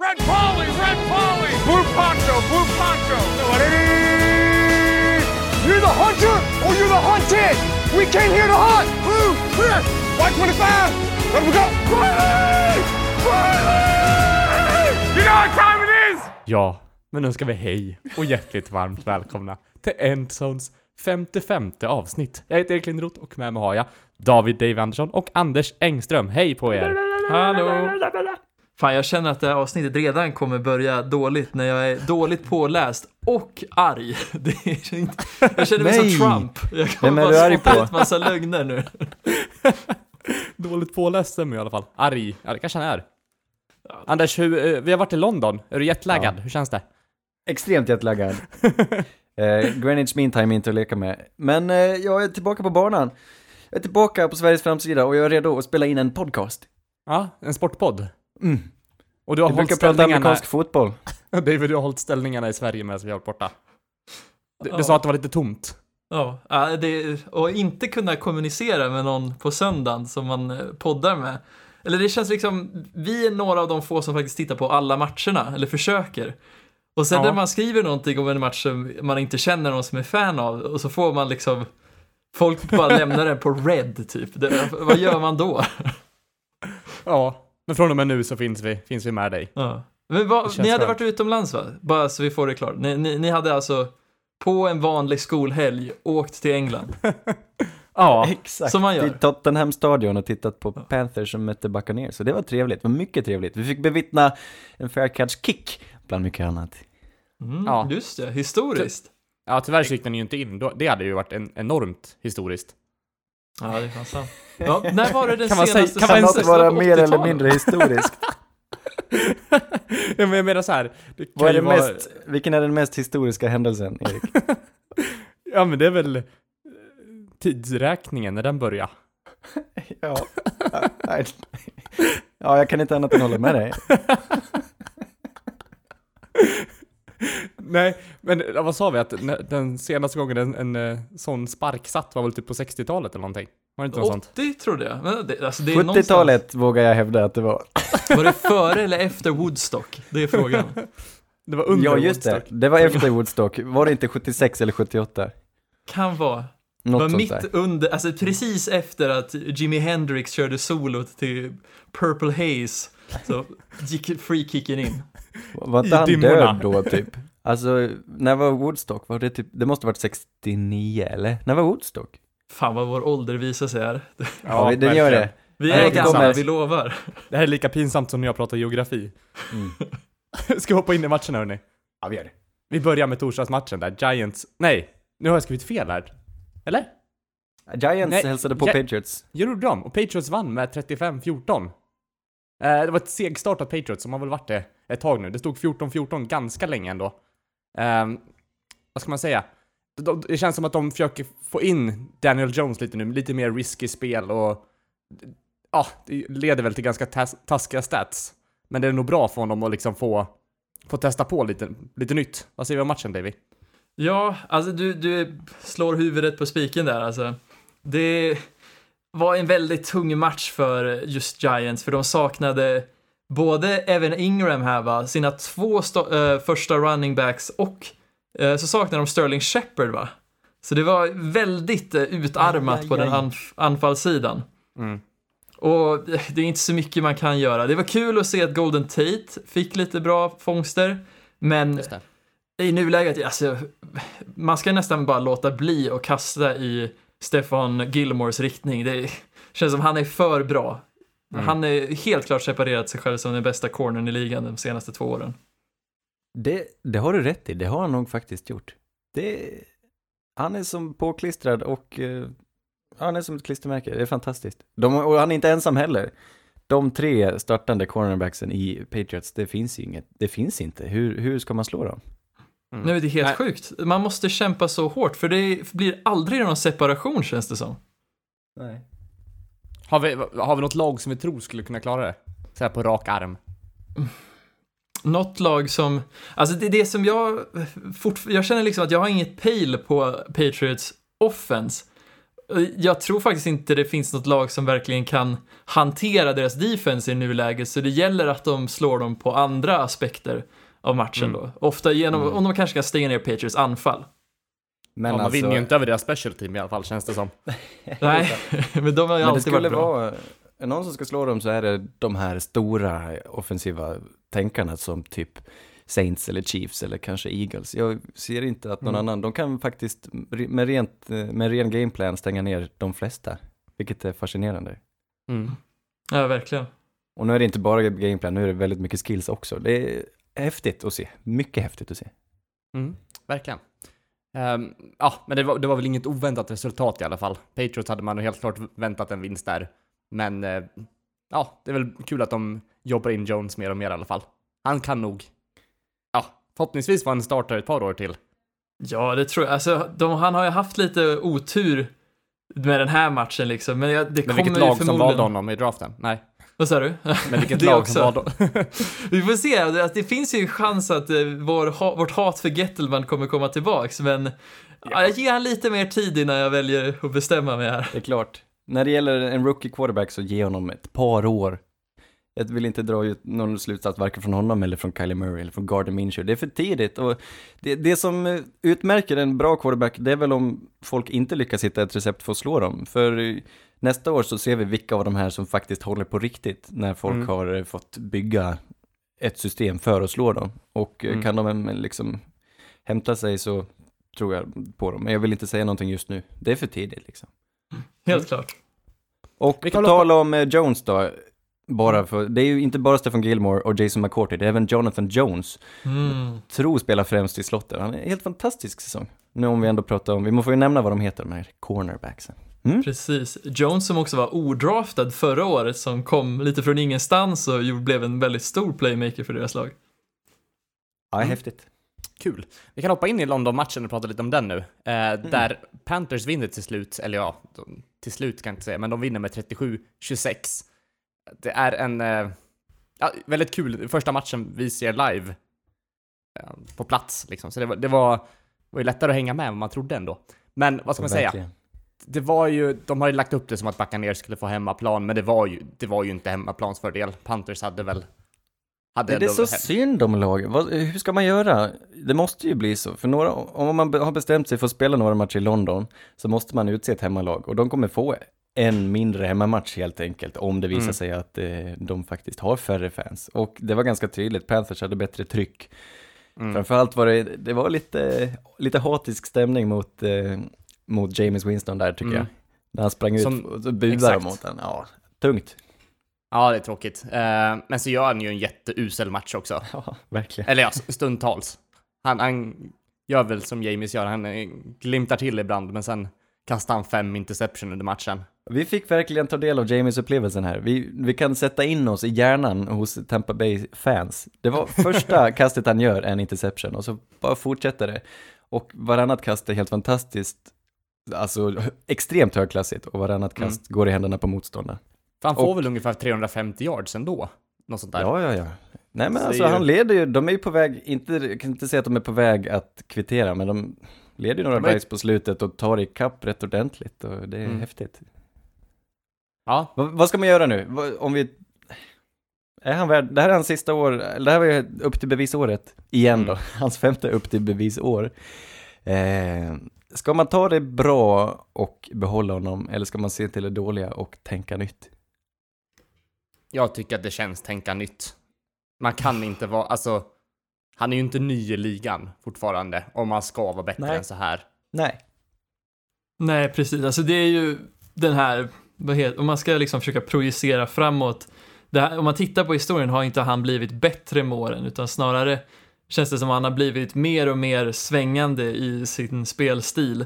Red Polly, Red Polly, Blue Poncho, Blue Poncho. You're the hunter or you're the hunted. We came here to hunt. Blue, clear. White 25. Let we go. Riley! Riley! You know what time it is? Ja, men nu ska vi hej och hjärtligt varmt välkomna till Endzones 55 avsnitt. Jag heter Erik Lindroth och med mig har jag David Dave Andersson och Anders Engström. Hej på er! Hallå! Fan, jag känner att det här avsnittet redan kommer börja dåligt när jag är dåligt påläst och arg. Det är inte... Jag känner mig Nej. som Trump. Jag kommer Vem är bara du arg på? ut massa lögner nu. Dåligt påläst stämmer i alla fall. Arg. Ja, det kanske han är. Anders, hur, eh, vi har varit i London. Är du jetlaggad? Hur känns det? Extremt jetlaggad. eh, Greenwich Mean Time är inte att leka med. Men eh, jag är tillbaka på banan. Jag är tillbaka på Sveriges framsida och jag är redo att spela in en podcast. Ja, en sportpodd. Mm. Och du har Jag hållit brukar prata ställningarna... amerikansk fotboll. David, du har hållit ställningarna i Sverige medan vi har varit borta. Du, du sa att det var lite tomt. Ja, ja, det, och inte kunna kommunicera med någon på söndagen som man eh, poddar med. Eller det känns liksom, vi är några av de få som faktiskt tittar på alla matcherna, eller försöker. Och sen Ja. när man skriver någonting om en match som man inte känner någon som är fan av, och så får man liksom, folk bara lämnar den på red typ. Det, vad gör man då? Ja. Men från och med nu så finns vi, finns vi med dig. Ja. Men känns ni hade skönt. varit utomlands va? Bara så vi får det klart. Ni, ni, ni hade alltså på en vanlig skolhelg åkt till England. Ja. Exakt. Som man gör. Till Tottenham Stadion och tittat på Panthers som mötte Buccaneers. Så det var trevligt, det var mycket trevligt. Vi fick bevittna en fair catch kick, bland mycket annat. Mm, Ja. Just det, historiskt. Ja, tyvärr så gick den ju inte in. Det hade ju varit en, enormt historiskt. Ja, det är fan sant. Ja, när var det den Kan man säga- senaste kan man Kan säsongen? vara mer eller 80-talet? mindre historiskt? ja, men jag menar så här. Det kan Vad är det vara- mest, vilken är den mest historiska händelsen, Erik? Ja, men det är väl eh, tidsräkningen när den börjar. Ja, ja, jag kan inte annat än hålla med dig. Nej, men vad sa vi? Att den senaste gången en, en eh, sån spark satt var väl typ på 60-talet eller någonting? Var det inte något sånt? 80 trodde jag. Men det, alltså, det är någonstans- 70-talet vågar jag hävda att det var. Var det före eller efter Woodstock? Det är frågan. Det var under Ja, just det. Woodstock. Det var efter Woodstock. Var det inte 76 eller 78? Kan vara. Det Något var sånt mitt där. under, alltså precis efter att Jimi Hendrix körde solot till Purple Haze. Så gick freekicken in. Var inte han död då, typ? Alltså, när var Woodstock? Var det typ, det måste varit 69, eller? När var Woodstock? Fan vad vår ålder visar sig här. Ja, den gör det. Vi är gamla, vi lovar. Det här är lika pinsamt som när jag pratar geografi. Mm. Ska vi hoppa in i matchen hörni? Ja, vi gör det. Vi börjar med torsdagsmatchen där Giants... Nej, nu har jag skrivit fel här. Eller? Giants Nej, hälsade på Ja- Patriots. Gjorde de? Och Patriots vann med 35-14. Eh, det var ett segstartat Patriots som har väl varit det ett tag nu. Det stod 14-14 ganska länge ändå. Eh, vad ska man säga? Det känns som att de försöker få in Daniel Jones lite nu, lite mer risky spel och... Ja, det leder väl till ganska tas- taskiga stats. Men det är nog bra för honom att liksom få, få testa på lite, lite nytt. Vad säger vi om matchen, Davy? Ja, alltså du, du slår huvudet på spiken där alltså. Det var en väldigt tung match för just Giants, för de saknade både Evan Ingram här va, sina två eh, första running backs och eh, så saknade de Sterling Shepard va. Så det var väldigt uh, utarmat Aj, aj, på den anf- anfallssidan. Mm. Och det är inte så mycket man kan göra. Det var kul att se att Golden Tate fick lite bra fångster, men i nuläget, alltså, man ska nästan bara låta bli och kasta i Stefan Gilmores riktning. Det känns som han är för bra. Mm. Han är helt klart separerat sig själv som den bästa cornern i ligan de senaste två åren. Det, det har du rätt i, det har han nog faktiskt gjort. Det, han är som påklistrad och eh, han är som ett klistermärke, det är fantastiskt. De, och han är inte ensam heller. De tre startande cornerbacksen i Patriots, det finns ju inget, det finns inte. Hur, hur ska man slå dem? Mm. Nu är det helt Nej. sjukt. Man måste kämpa så hårt, för det blir aldrig någon separation känns det som. Nej. Har vi, har vi något lag som vi tror skulle kunna klara det? Så här på rak arm. Något lag som, alltså det är det som jag, fort, jag känner liksom att jag har inget pejl på Patriots offense. Jag tror faktiskt inte det finns något lag som verkligen kan hantera deras defense i nuläget, så det gäller att de slår dem på andra aspekter av matchen Mm. då. Ofta genom, Mm. om de kanske kan stänga ner Patriots anfall. Men ja, man alltså, vinner ju inte över deras special team i alla fall känns det som. Nej, men de har ju Men det alltid skulle varit bra. vara, är någon som ska slå dem så är det de här stora offensiva tänkarna som typ Saints eller Chiefs eller kanske Eagles. Jag ser inte att någon Mm. annan, de kan faktiskt med, rent, med ren gameplan stänga ner de flesta, vilket är fascinerande. Mm. Ja, verkligen. Och nu är det inte bara gameplan, nu är det väldigt mycket skills också. Det är häftigt att se, mycket häftigt att se. Mm, verkligen. Ehm, ja, men det var, det var väl inget oväntat resultat i alla fall. Patriots hade man helt klart väntat en vinst där. Men eh, ja, det är väl kul att de jobbar in Jones mer och mer i alla fall. Han kan nog, ja, förhoppningsvis vara en starter ett par år till. Ja, det tror jag. Alltså, de, han har ju haft lite otur med den här matchen liksom, men jag, det Men vilket lag som valde honom i draften? Nej, Vad sa du? men vilket lag också. som valde Vi får se, att det finns ju en chans att eh, vår, vårt hat för Gettelman kommer komma tillbaks, men ja. jag ger han lite mer tid innan jag väljer att bestämma mig här. Det är klart. När det gäller en rookie quarterback så ge honom ett par år. Jag vill inte dra ut någon slutsats varken från honom eller från Kylie Murray eller från Gardner Minshew. Det är för tidigt och det, det som eh, utmärker en bra quarterback det är väl om folk inte lyckas hitta ett recept för att slå dem. För eh, nästa år så ser vi vilka av de här som faktiskt håller på riktigt när folk Mm. har eh, fått bygga ett system för att slå dem. Och eh, Mm. kan de eh, liksom hämta sig så tror jag på dem. Men jag vill inte säga någonting just nu. Det är för tidigt liksom. Helt klart. Och Vi på tal om Jones då, bara för, det är ju inte bara Stephen Gilmore och Jason McCourty, det är även Jonathan Jones. Mm. Tror spelar främst i slottet. Han är en helt fantastisk säsong. Nu om vi ändå pratar om, vi måste ju nämna vad de heter, de här cornerbacksen. Precis. Jones som också var odraftad förra året, som kom lite från ingenstans och blev en väldigt stor playmaker för deras lag. Ja, Mm. häftigt. Kul. Vi kan hoppa in i London-matchen och prata lite om den nu. Eh, Där Panthers vinner till slut, eller ja, de, till slut kan jag inte säga, men de vinner med 37-26. Det är en eh, ja, väldigt kul första matchen vi ser live eh, på plats liksom. Så det var, det var, var ju lättare att hänga med än vad man trodde ändå. Men vad ska man säga? Det var ju, de har ju lagt upp det som att Buccaneers skulle få hemmaplan, men det var ju, det var ju inte hemmaplansfördel. Panthers hade väl... Hade Det är så hem- synd om lagen. Hur ska man göra? Det måste ju bli så. För några, om man har bestämt sig för att spela några matcher i London så måste man utse ett hemmalag och de kommer få en mindre hemmamatch helt enkelt om det visar Mm. sig att eh, de faktiskt har färre fans. Och det var ganska tydligt, Panthers hade bättre tryck. Mm. Framförallt var det, det var lite, lite hatisk stämning mot, eh, mot James Winston där tycker Mm. jag. När han sprang ut Som- och så budade mot den. Ja, tungt. Ja, det är tråkigt. Eh, men så gör han ju en jätteusel match också. Ja, verkligen. Eller ja, stundtals. Han, han gör väl som James gör, han eh, glimtar till ibland, men sen kastar han fem interception under matchen. Vi fick verkligen ta del av Jamies upplevelsen här. Vi, vi kan sätta in oss i hjärnan hos Tampa Bay fans. Det var första kastet han gör, en interception, och så bara fortsätter det. Och varannat kast är helt fantastiskt, alltså extremt högklassigt, och varannat kast går i händerna på motståndaren. För han får Och- väl ungefär 350 yards ändå? Något sånt där. Ja, ja, ja. Nej men Så alltså ju- han leder ju, de är ju på väg, inte, jag kan inte säga att de är på väg att kvittera, men de leder ju några De är- på slutet och tar ikapp rätt ordentligt och det är Mm. häftigt. Ja, Va, vad ska man göra nu? Va, om vi... Är han värd... Det här är hans sista år, det här var ju upp till bevisåret. Igen då, Mm. hans femte upp till bevisår. Eh, ska man ta det bra och behålla honom, eller ska man se till det dåliga och tänka nytt? jag tycker att det känns tänka nytt. Man kan inte vara, alltså, han är ju inte ny i ligan fortfarande, om man ska vara bättre Nej. än så här. Nej. Nej, precis. Alltså det är ju den här, vad heter, om man ska liksom försöka projicera framåt. Det här, om man tittar på historien har inte han blivit bättre med åren, utan snarare känns det som att han har blivit mer och mer svängande i sin spelstil.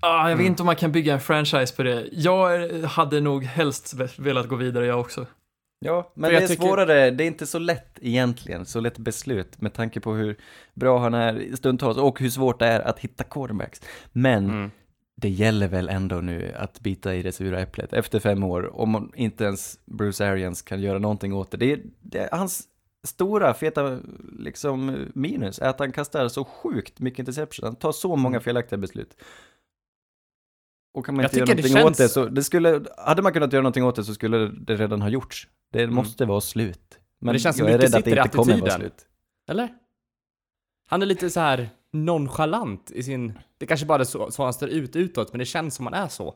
Ah, jag vet Mm. inte om man kan bygga en franchise på det. Jag hade nog helst velat gå vidare jag också. Ja, men det är tycker- svårare, det är inte så lätt egentligen, så lätt beslut med tanke på hur bra han är stundtals och hur svårt det är att hitta quarterbacks. Men Mm. det gäller väl ändå nu att bita i det sura äpplet efter fem år, om man inte ens Bruce Arians kan göra någonting åt det. Det är, det hans stora, feta liksom minus, är att han kastar så sjukt mycket interception, han tar så många Mm. felaktiga beslut. Och kan man Jag inte göra tycker det någonting åt känns- det så, det skulle, hade man kunnat göra någonting åt det så skulle det redan ha gjorts. Det måste vara slut. Men, det känns som jag är rädd att det inte kommer vara attityden. slut. Eller? Han är lite så här nonchalant i sin... Det kanske bara är så, så han står ut utåt, men det känns som han är så.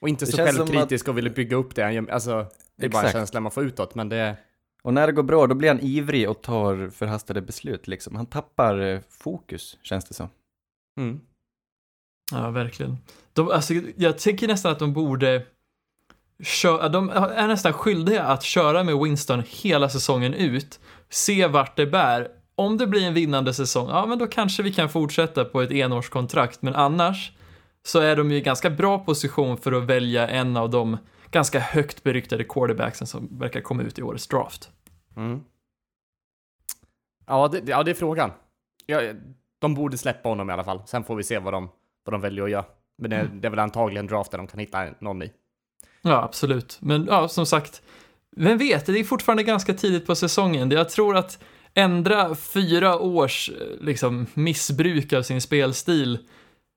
Och inte Det så känns självkritisk och vill bygga upp det. han gör- Alltså, det är bara en Exakt. känsla man får utåt, men det... Och när det går bra, då blir han ivrig och tar förhastade beslut liksom. Han tappar eh, fokus, känns det som. Mm. Ja, verkligen. De, alltså, jag tycker nästan att de borde köra, de är nästan skyldiga att köra med Winston hela säsongen ut, se vart det bär. Om det blir en vinnande säsong, ja men då kanske vi kan fortsätta på ett enårskontrakt, men annars så är de ju i ganska bra position för att välja en av de ganska högt beryktade quarterbacksen som verkar komma ut i årets draft. Mm. Ja, det, ja, det är frågan. Ja, de borde släppa honom i alla fall. Sen får vi se vad de, vad de väljer att göra. Men det, det är väl antagligen draft där de kan hitta någon i. Ja, absolut. Men ja, som sagt, vem vet, det är fortfarande ganska tidigt på säsongen. Jag tror att ändra fyra års eh, liksom, missbruk av sin spelstil,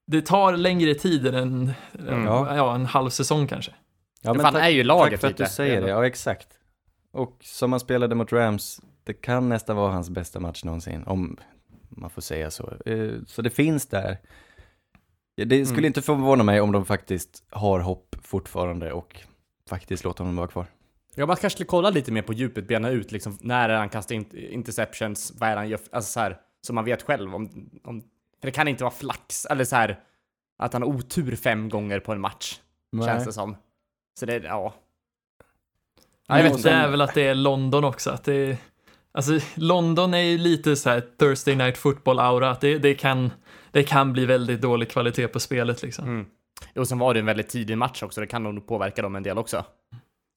det tar längre tid än en, Mm. Ja, en halv säsong kanske. Ja, För han är ju laget tack för att lite. du säger det, ja exakt. Och som han spelade mot Rams, det kan nästan vara hans bästa match någonsin, om man får säga så. Eh, Så det finns där. Det skulle Mm. inte förvåna mig om de faktiskt har hopp fortfarande och faktiskt låter honom vara kvar. Ja, man kanske skulle kolla lite mer på djupet, bena ut liksom, när är han kastar in interceptions, vad är han gör, alltså så här, så man vet själv om, om, för det kan inte vara flax, eller så här, att han har otur fem gånger på en match, känns det som. Så det, ja. Ja, jag vet inte. det är väl att det är London också, att det är, alltså London är ju lite så här Thursday night football-aura, att det, det, kan, det kan bli väldigt dålig kvalitet på spelet liksom. Mm. Och sen var det en väldigt tidig match också, det kan nog påverka dem en del också.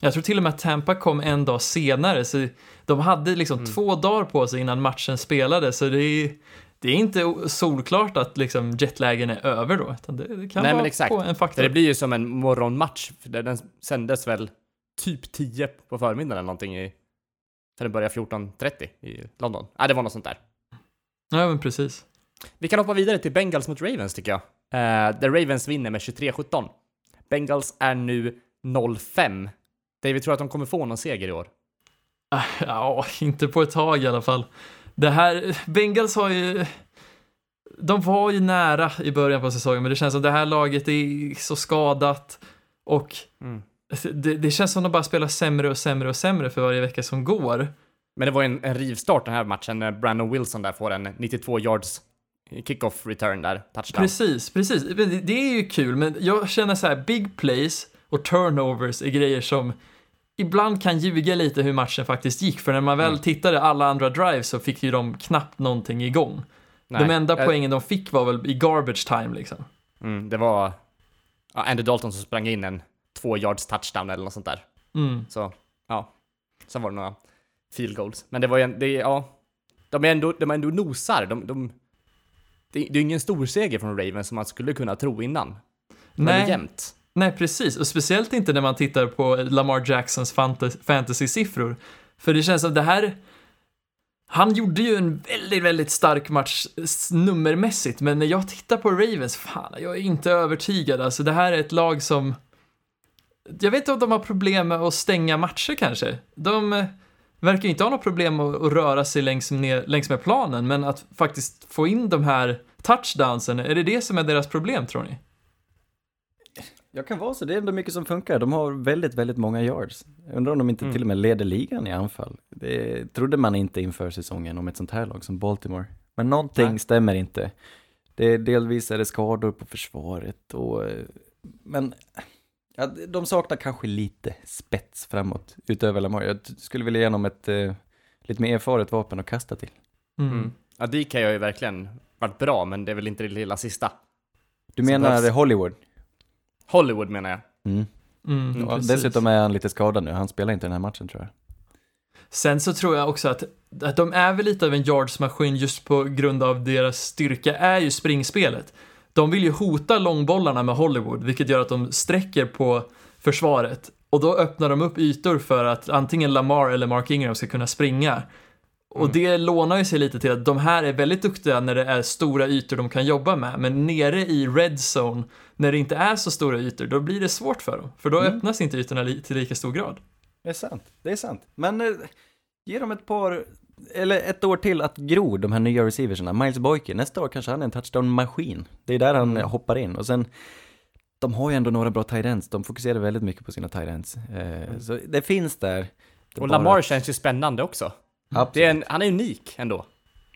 Jag tror till och med att Tampa kom en dag senare, så de hade liksom Mm. två dagar på sig innan matchen spelades, så det är, det är inte solklart att liksom jetlagen är över då, utan det, det kan Nej, vara exakt. på en faktor. det blir ju som en morgonmatch, för den sändes väl typ 10 på förmiddagen eller någonting i, för den börjar 14.30 i London. Nej, det var något sånt där. Ja, men precis. Vi kan hoppa vidare till Bengals mot Ravens tycker jag. Uh, där Ravens vinner med 23-17. Bengals är nu 0-5. David tror att de kommer få någon seger i år. Ah, Ja, inte på ett tag i alla fall. Det här, Bengals har ju, de var ju nära i början på säsongen, men det känns som det här laget är så skadat och Mm. det, det känns som de bara spelar sämre och sämre och sämre för varje vecka som går. Men det var en, en rivstart den här matchen när Brandon Wilson där får en 92 yards kickoff return där, touchdown. Precis, precis. Det är ju kul, men jag känner så här, big plays och turnovers är grejer som ibland kan ljuga lite hur matchen faktiskt gick, för när man väl Mm. tittade alla andra drives så fick ju de knappt någonting igång. Nej. De enda Eh, poängen de fick var väl i garbage time liksom. Mm, det var ja, Andy Dalton som sprang in en två yards touchdown eller något sånt där. Mm. Så, ja. Sen var det några field goals. Men det var ju en, det, ja. De är ändå, de är ändå nosar. De, de, det, är ju ingen stor seger från Ravens som man skulle kunna tro innan. Men det är Nej, jämnt nej, precis. Och speciellt inte när man tittar på Lamar Jacksons fantasy-siffror. För det känns som det här... Han gjorde ju en väldigt, väldigt stark match nummermässigt, men när jag tittar på Ravens, fan, jag är inte övertygad. Alltså det här är ett lag som... Jag vet inte om de har problem med att stänga matcher kanske. De eh, verkar ju inte ha något problem med att röra sig längs med, längs med planen, men att faktiskt få in de här touchdownsen, är det det som är deras problem tror ni? Jag kan vara så, det är ändå mycket som funkar. De har väldigt, väldigt många yards. Jag undrar om de inte Mm. till och med leder ligan i anfall. Det trodde man inte inför säsongen om ett sånt här lag som Baltimore. Men någonting Nej. stämmer inte. Det är, delvis är det skador på försvaret och... Men ja, de saknar kanske lite spets framåt utöver Lamar. Jag skulle vilja ge honom ett eh, lite mer erfaret vapen att kasta till. Mm. Ja, DK har ju verkligen varit bra, men det är väl inte det lilla sista. Du menar behövs- Hollywood? Hollywood menar jag. Mm. Mm, Ja, precis. dessutom är han lite skadad nu, han spelar inte den här matchen tror jag. Sen så tror jag också att, att de är väl lite av en yardsmaskin just på grund av deras styrka är ju springspelet. De vill ju hota långbollarna med Hollywood, vilket gör att de sträcker på försvaret. Och då öppnar de upp ytor för att antingen Lamar eller Mark Ingram ska kunna springa. Och det lånar ju sig lite till att de här är väldigt duktiga när det är stora ytor de kan jobba med, men nere i red zone, när det inte är så stora ytor, då blir det svårt för dem. För då Mm. öppnas inte ytorna li- till lika stor grad. Det är sant, det är sant. Men eh, ge dem ett par, eller ett år till att gro, de här nya receiverserna. Miles Boykin, nästa år kanske han är en touchdown-maskin. Det är där han eh, hoppar in. Och sen, de har ju ändå några bra tight ends. De fokuserar väldigt mycket på sina tight ends. Eh, Så det finns där. Det Och bara- Lamar känns ju spännande också. Absolut. Det är en, han är unik ändå.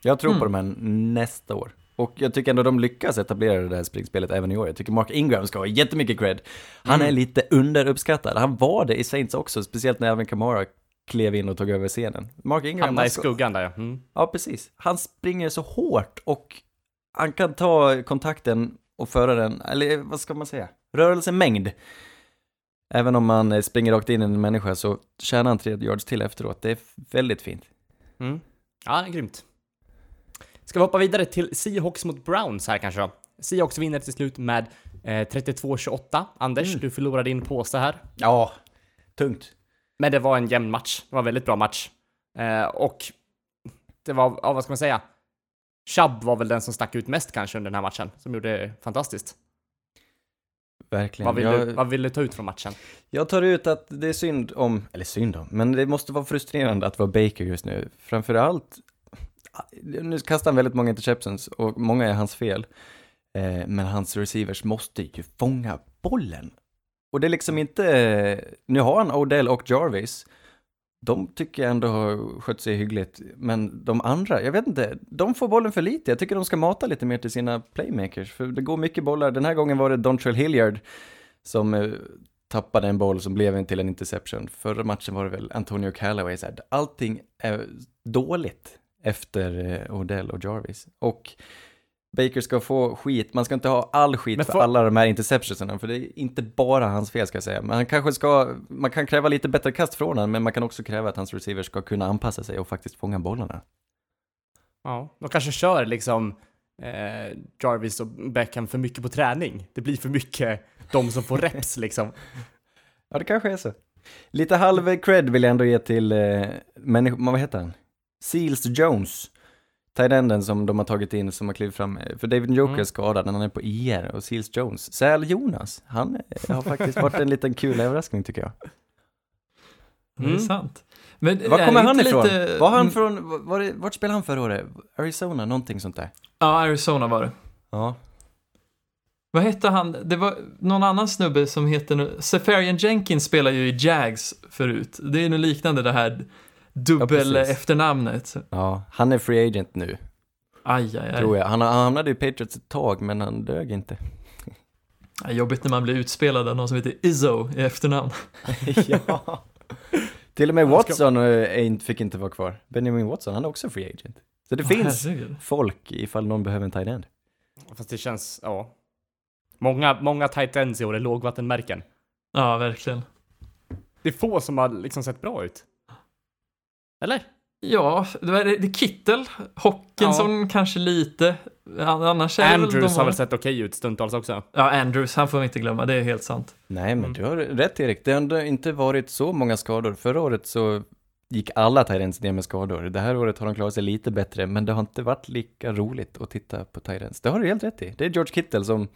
Jag tror på Mm. de här nästa år. Och jag tycker ändå de lyckas etablera det där springspelet även i år. Jag tycker Mark Ingram ska ha jättemycket cred. Han Mm. är lite underuppskattad. Han var det i Saints också, speciellt när Alvin Kamara klev in och tog över scenen. Mark Ingram, Hamnar han i skuggan där ja. Mm. Ja, precis. Han springer så hårt och han kan ta kontakten och föra den, eller vad ska man säga, rörelsemängd. Även om man springer rakt in i en människa så tjänar han tre yards till efteråt. Det är väldigt fint. Mm. Ja, grymt. Ska vi hoppa vidare till Seahawks mot Browns här kanske då? Seahawks vinner till slut med eh, 32-28. Anders, Mm. du förlorar din påse här. Ja, tungt. Men det var en jämn match. Det var en väldigt bra match. Eh, och det var, ja, vad ska man säga? Chubb var väl den som stack ut mest kanske under den här matchen, som gjorde det fantastiskt. Verkligen. Vad vill, jag, du, vad vill du ta ut från matchen? jag tar ut att det är synd om, eller synd om, men det måste vara frustrerande att vara Baker just nu. Framförallt, nu kastar han väldigt många interceptions och många är hans fel. Eh, men hans receivers måste ju fånga bollen. Och det är liksom inte, nu har han Odell och Jarvis. De tycker jag ändå har skött sig hyggligt, men de andra, jag vet inte, de får bollen för lite. Jag tycker de ska mata lite mer till sina playmakers, för det går mycket bollar. Den här gången var det Dontrell Hilliard som eh, tappade en boll som blev en till en interception. Förra matchen var det väl Antonio Callaway. Så här, allting är dåligt efter eh, Odell och Jarvis. Och Baker ska få skit, man ska inte ha all skit Men för alla de här interceptionerna, för det är inte bara hans fel ska jag säga. Men han kanske ska, man kan kräva lite bättre kast från honom, men man kan också kräva att hans receivers ska kunna anpassa sig och faktiskt fånga bollarna. Ja, de kanske kör liksom eh, Jarvis och Beckham för mycket på träning. Det blir för mycket de som får reps liksom. Ja, det kanske är så. Lite halv cred vill jag ändå ge till eh, människor, vad heter han? Seals Jones. Tidenden som de har tagit in som har klivit fram, eh, för David Joker är Mm. skadad, han är på IR och Seals Jones. Säl Jonas, han eh, har faktiskt varit en liten kul överraskning tycker jag. Det är Mm. sant. Men Var är kommer han ifrån? lite- Var han Mm, från, var det, vart spelade han förra året? Arizona, någonting sånt där? Ja, Arizona var det. Ja. Vad hette han? Det var någon annan snubbe som heter nu... Safarian Jenkins spelar ju i Jags förut. Det är nog liknande det här dubbel precis. efternamnet. Ja, han är free agent nu, Aj, aj, aj. tror jag. Han, han hamnade i Patriots ett tag, men han dög inte. Ja, Jobbigt när man blir utspelad av någon som heter Izzo i efternamn. ja. Till och med ska- Watson eh, fick inte vara kvar. Benjamin Watson, han är också free agent. Så det finns herregud. folk ifall någon behöver en tight end. Fast det känns, ja. Många, många tight ends i år är lågvattenmärken. Ja, verkligen. Det är få som har liksom sett bra ut. Eller? Ja, det är Kittel, Hockenson kanske lite. Annars är Andrews de har väl sett okej ut stundtals också. Ja, Andrews, han får vi inte glömma, det är helt sant. Nej, men Mm. du har rätt Erik. Det har ändå inte varit så många skador. Förra året så gick alla ends ner med skador. Det här året har de klarat sig lite bättre, men det har inte varit lika roligt att titta på ends. Det har du helt rätt i. Det är George Kittle som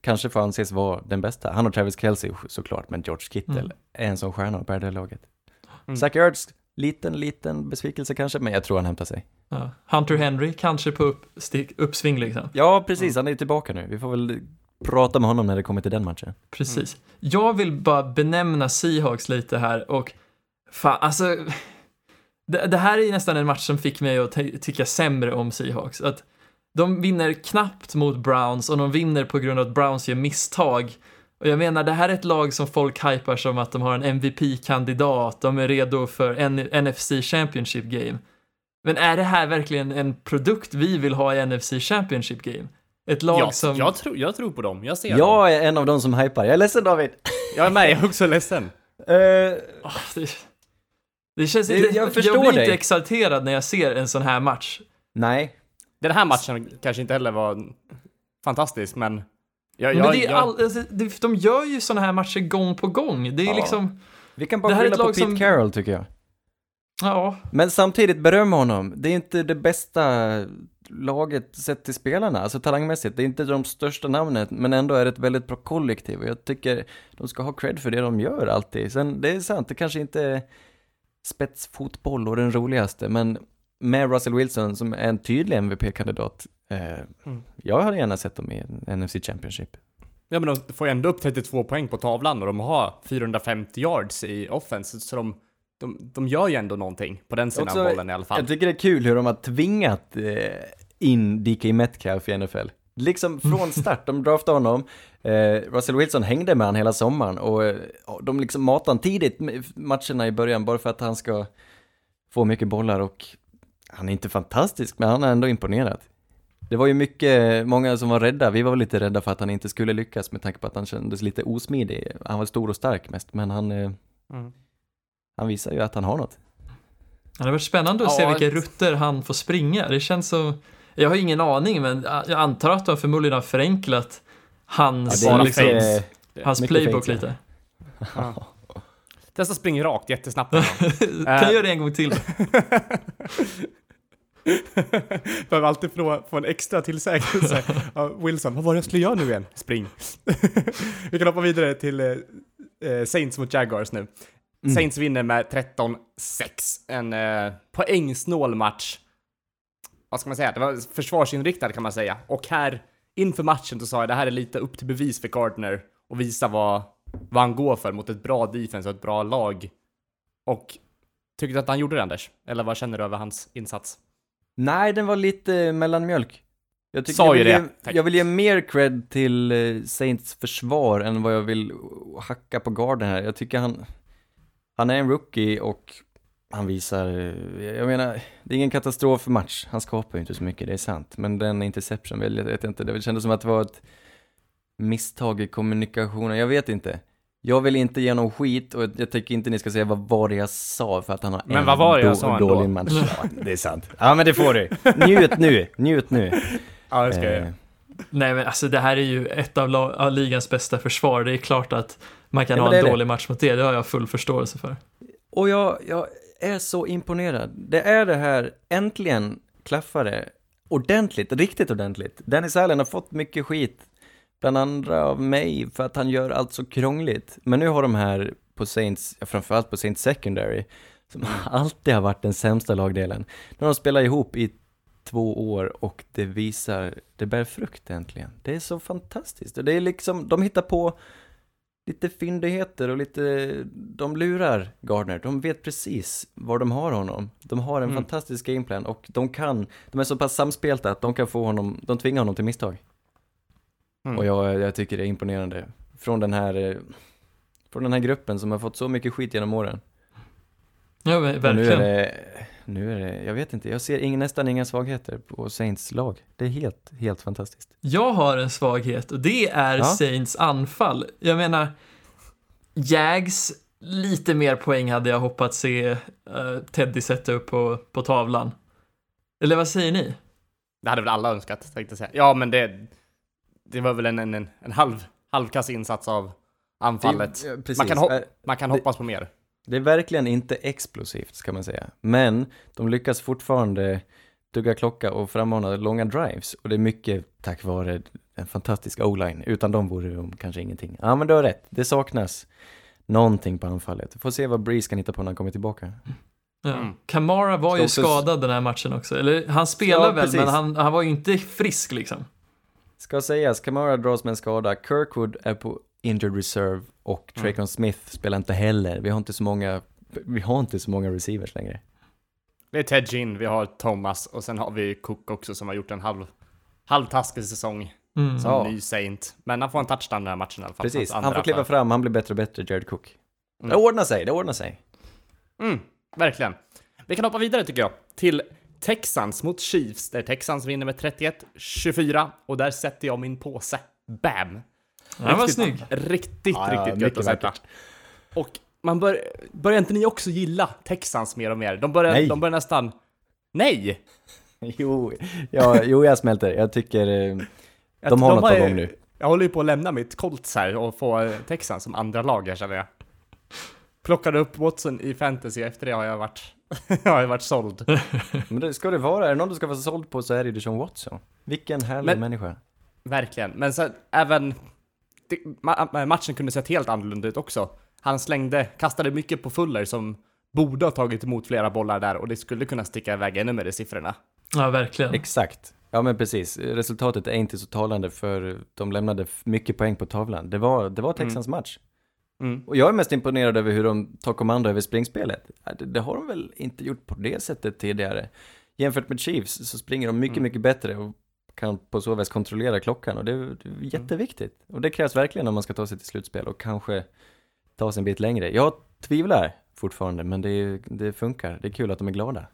kanske får anses vara den bästa. Han och Travis Kelce såklart, men George Kittle Mm. är en sån stjärna på det här laget. Mm. Zach Ertz, liten, liten besvikelse kanske, men jag tror han hämtar sig. Ja. Hunter Henry, kanske på uppstick, uppsving liksom. Ja, precis. Han är ju tillbaka nu. Vi får väl prata med honom när det kommer till den matchen. Precis. Jag vill bara benämna Seahawks lite här och fan, alltså. Det, det här är nästan en match som fick mig att ty- tycka sämre om Seahawks. Att de vinner knappt mot Browns och de vinner på grund av att Browns gör misstag. Och jag menar, det här är ett lag som folk hypar som att de har en MVP-kandidat, de är redo för en NFC Championship Game. Men är det här verkligen en produkt vi vill ha i NFC Championship Game? Ett lag Jag, som... jag, tror, jag tror på dem, jag ser dem. Jag är en av de som hypar. Jag är ledsen David. Jag är med, jag är också ledsen. Eh, Ah, det, det känns Det- jag jag, förstår blir dig. inte exalterad när jag ser en sån här match. nej, Den här matchen kanske inte heller var fantastisk, men... Jag, Men jag, det är jag, all, alltså, det, de gör ju såna här matcher gång på gång. Det är Ja. liksom, vi kan Det bara här är skylla ett på lag Pete som- Carroll tycker jag. Ja, Men samtidigt beröm honom. Det är inte det bästa laget sett till spelarna, alltså talangmässigt. Det är inte de största namnen, men ändå är det ett väldigt bra kollektiv. Och jag tycker de ska ha cred för det de gör alltid. Sen, det är sant, det kanske inte är spetsfotboll och den roligaste, men med Russell Wilson som är en tydlig MVP-kandidat, eh, jag hade gärna sett dem i NFC Championship. Ja men de får ju ändå upp 32 poäng på tavlan och de har 450 yards i offense, så de, de, de gör ju ändå någonting på den sidan av bollen i alla fall. Jag tycker det är kul hur de har tvingat eh, in DK Metcalf i NFL. Liksom från start, de draftade honom, eh, Russell Wilson hängde med han hela sommaren och eh, de liksom matade han tidigt matcherna i början bara för att han ska få mycket bollar och han är inte fantastisk men han har ändå imponerat. Det var ju mycket, många som var rädda, vi var väl lite rädda för att han inte skulle lyckas med tanke på att han kändes lite osmidig. Han var stor och stark mest, men han, eh, Mm. han visar ju att han har något. det hade varit spännande att se Ja, vilka ett- rutter han får springa. Det känns så... Jag har ingen aning, men jag antar att de förmodligen har förenklat hans, bara liksom, fades. hans playbook ja. lite. Ja. Testa springa rakt jättesnabbt. kan jag göra det en gång till? Behöver alltid få, få en extra tillsägelse. Ja, Wilson, vad var det jag skulle göra nu igen? Spring. Vi kan hoppa vidare till eh, eh, Saints mot Jaguars nu. Mm. Saints vinner med 13-6. En eh, poängsnål match. Vad ska man säga? Det var försvarsinriktad kan man säga. Och här, inför matchen så sa jag det här är lite upp till bevis för Gardner och visa vad, vad han går för mot ett bra defense och ett bra lag. Och tyckte att han gjorde det Anders? Eller vad känner du över hans insats? Nej, den var lite mellanmjölk. Jag, tycker Sa jag, ju vill det. ge, jag vill ge mer cred till eh, Saints försvar än vad jag vill hacka på garden här. Jag tycker han, han är en rookie och han visar, eh, jag menar, det är ingen katastrofmatch. Han skapar ju inte så mycket, det är sant. Men den interception, jag vet inte, det kändes som att det var ett misstag i kommunikationen, jag vet inte. Jag vill inte ge någon skit och jag tycker inte ni ska säga vad var det jag sa för att han har Men en vad var det jag sa ändå? dålig match. Ja, det är sant. Ja men det får du. Njut nu, njut nu. Ja, det ska jag Eh. Nej men alltså det här är ju ett av, av ligans bästa försvar. Det är klart att man kan Ja, ha en är det. dålig match mot det, det har jag full förståelse för. Och jag, jag är så imponerad. Det är det här, äntligen klaffar det ordentligt, riktigt ordentligt. Dennis Allen har fått mycket skit, bland andra av mig, för att han gör allt så krångligt. Men nu har de här på Saints, framförallt på Saints Secondary, som alltid har varit den sämsta lagdelen. Nu har de spelat ihop i två år och det visar, det bär frukt äntligen. Det är så fantastiskt. Och det är liksom, de hittar på lite fyndigheter och lite, de lurar Gardner. De vet precis var de har honom. De har en Mm. fantastisk gameplan och de kan, de är så pass samspelta att de kan få honom, de tvingar honom till misstag. Mm. Och jag, jag tycker det är imponerande. Från den här, eh, från den här gruppen som har fått så mycket skit genom åren. Ja, Och nu är verkligen. det, nu är det, jag vet inte, jag ser ingen, nästan inga svagheter på Saints lag. Det är helt, helt fantastiskt. Jag har en svaghet och det är Ja. Saints anfall. Jag menar, Jags, lite mer poäng hade jag hoppats se eh, Teddy sätta upp på, på tavlan. Eller vad säger ni? Det hade väl alla önskat, tänkte jag säga. Ja, men det, det var väl en, en, en, en halv, halvkass insats av anfallet. Det, man kan, hop- Eh, man kan det- hoppas på mer. Det är verkligen inte explosivt, ska man säga. Men de lyckas fortfarande dugga klocka och frammana långa drives. Och det är mycket tack vare en fantastisk o-line. Utan dem vore de kanske ingenting. Ja, men du har rätt. Det saknas någonting på anfallet. Får se vad Breeze kan hitta på när han kommer tillbaka. Ja. Mm. Kamara var ju skadad den här matchen också. Eller han spelar Ja, väl, precis. men han, han var ju inte frisk liksom. Ska sägas, Kamara dras med en skada. Kirkwood är på injured reserve och Mm. Traycon Smith spelar inte heller. Vi har inte så många, vi har inte så många receivers längre. Vi har Ted Ginn, vi har Thomas och sen har vi Cook också som har gjort en halv, halvtaskig säsong Mm. som Ja. ny Saint. Men han får en touchdown den här matchen i alla fall. Precis, han får kliva för- fram, han blir bättre och bättre, Jared Cook. Mm. Det ordnar sig, det ordnar sig. Mm, verkligen. Vi kan hoppa vidare tycker jag, till Texans mot Chiefs, där Texans vinner med 31-24 och där sätter jag min påse. Bam! Han var Riktigt- snygg. Riktigt, Ja, ja, riktigt gött att sätta. Och man bör, börjar inte ni också gilla Texans mer och mer? De börjar, Nej. de börjar nästan... Nej! Jo, ja, jo, jag smälter. Jag tycker eh, de har något har- på gång nu. Jag håller ju på att lämna mitt Colts här och få eh, Texans som andra lag här känner jag. plockade upp Watson i fantasy, efter det har jag varit, har jag varit såld. Men det ska det vara, är det någon du ska vara såld på så är det ju Deshaun Watson. Vilken härlig Men- människa. Verkligen. Men sen även, det, ma- matchen kunde sett helt annorlunda ut också. Han slängde, kastade mycket på Fuller som borde ha tagit emot flera bollar där och det skulle kunna sticka iväg ännu mer i siffrorna. Ja, verkligen. Exakt. Ja men precis, resultatet är inte så talande för de lämnade mycket poäng på tavlan. Det var, det var Texans match. Mm. Och jag är mest imponerad över hur de tar kommando över springspelet. Det, det har de väl inte gjort på det sättet tidigare. Jämfört med Chiefs så springer de mycket, Mm. mycket bättre och kan på så vis kontrollera klockan och det är, det är jätteviktigt. Och det krävs verkligen om man ska ta sig till slutspel och kanske ta sig en bit längre. Jag tvivlar fortfarande, men det, det funkar. Det är kul att de är glada.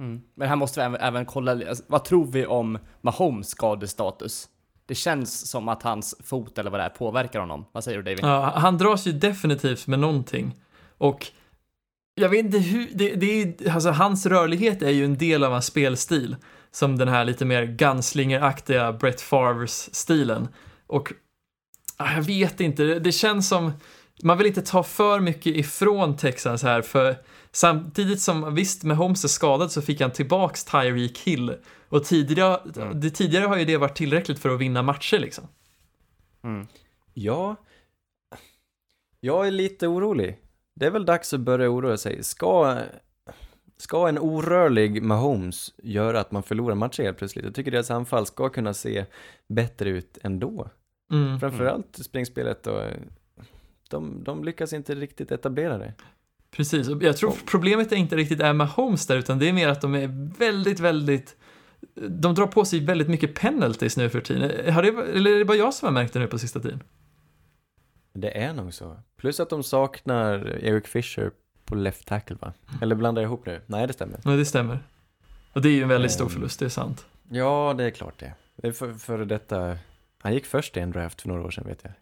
Mm. Men här måste vi även, även kolla, alltså, vad tror vi om Mahomes skadestatus? Det känns som att hans fot eller vad det är påverkar honom. Vad säger du David? Ja, han dras ju definitivt med någonting. Och jag vet inte hur, det, det är, alltså hans rörlighet är ju en del av hans spelstil. Som den här lite mer gunslingeraktiga Brett Favres-stilen. Och jag vet inte, det, det känns som, man vill inte ta för mycket ifrån Texans här, för samtidigt som, visst med Holmes är skadad så fick han tillbaks Tyreek Hill. Och tidigare, det, tidigare har ju det varit tillräckligt för att vinna matcher liksom. Mm. Ja, jag är lite orolig. Det är väl dags att börja oroa sig. Ska, ska en orörlig Mahomes göra att man förlorar matcher helt plötsligt? Jag tycker deras anfall ska kunna se bättre ut ändå. Mm. Framförallt springspelet och de, de lyckas inte riktigt etablera det. Precis, jag tror problemet är inte riktigt är med Holmes där, utan det är mer att de är väldigt, väldigt de drar på sig väldigt mycket penalties nu för tiden. Har det, eller är det bara jag som har märkt det nu på sista tiden? Det är nog så. Plus att de saknar Eric Fisher på left tackle va? Eller blandar jag ihop nu? Nej, det stämmer. Ja, det stämmer. Och det är ju en väldigt stor Ehm. förlust, det är sant. Ja, det är klart det. Det är för, för detta... Han gick först i en draft för några år sedan vet jag.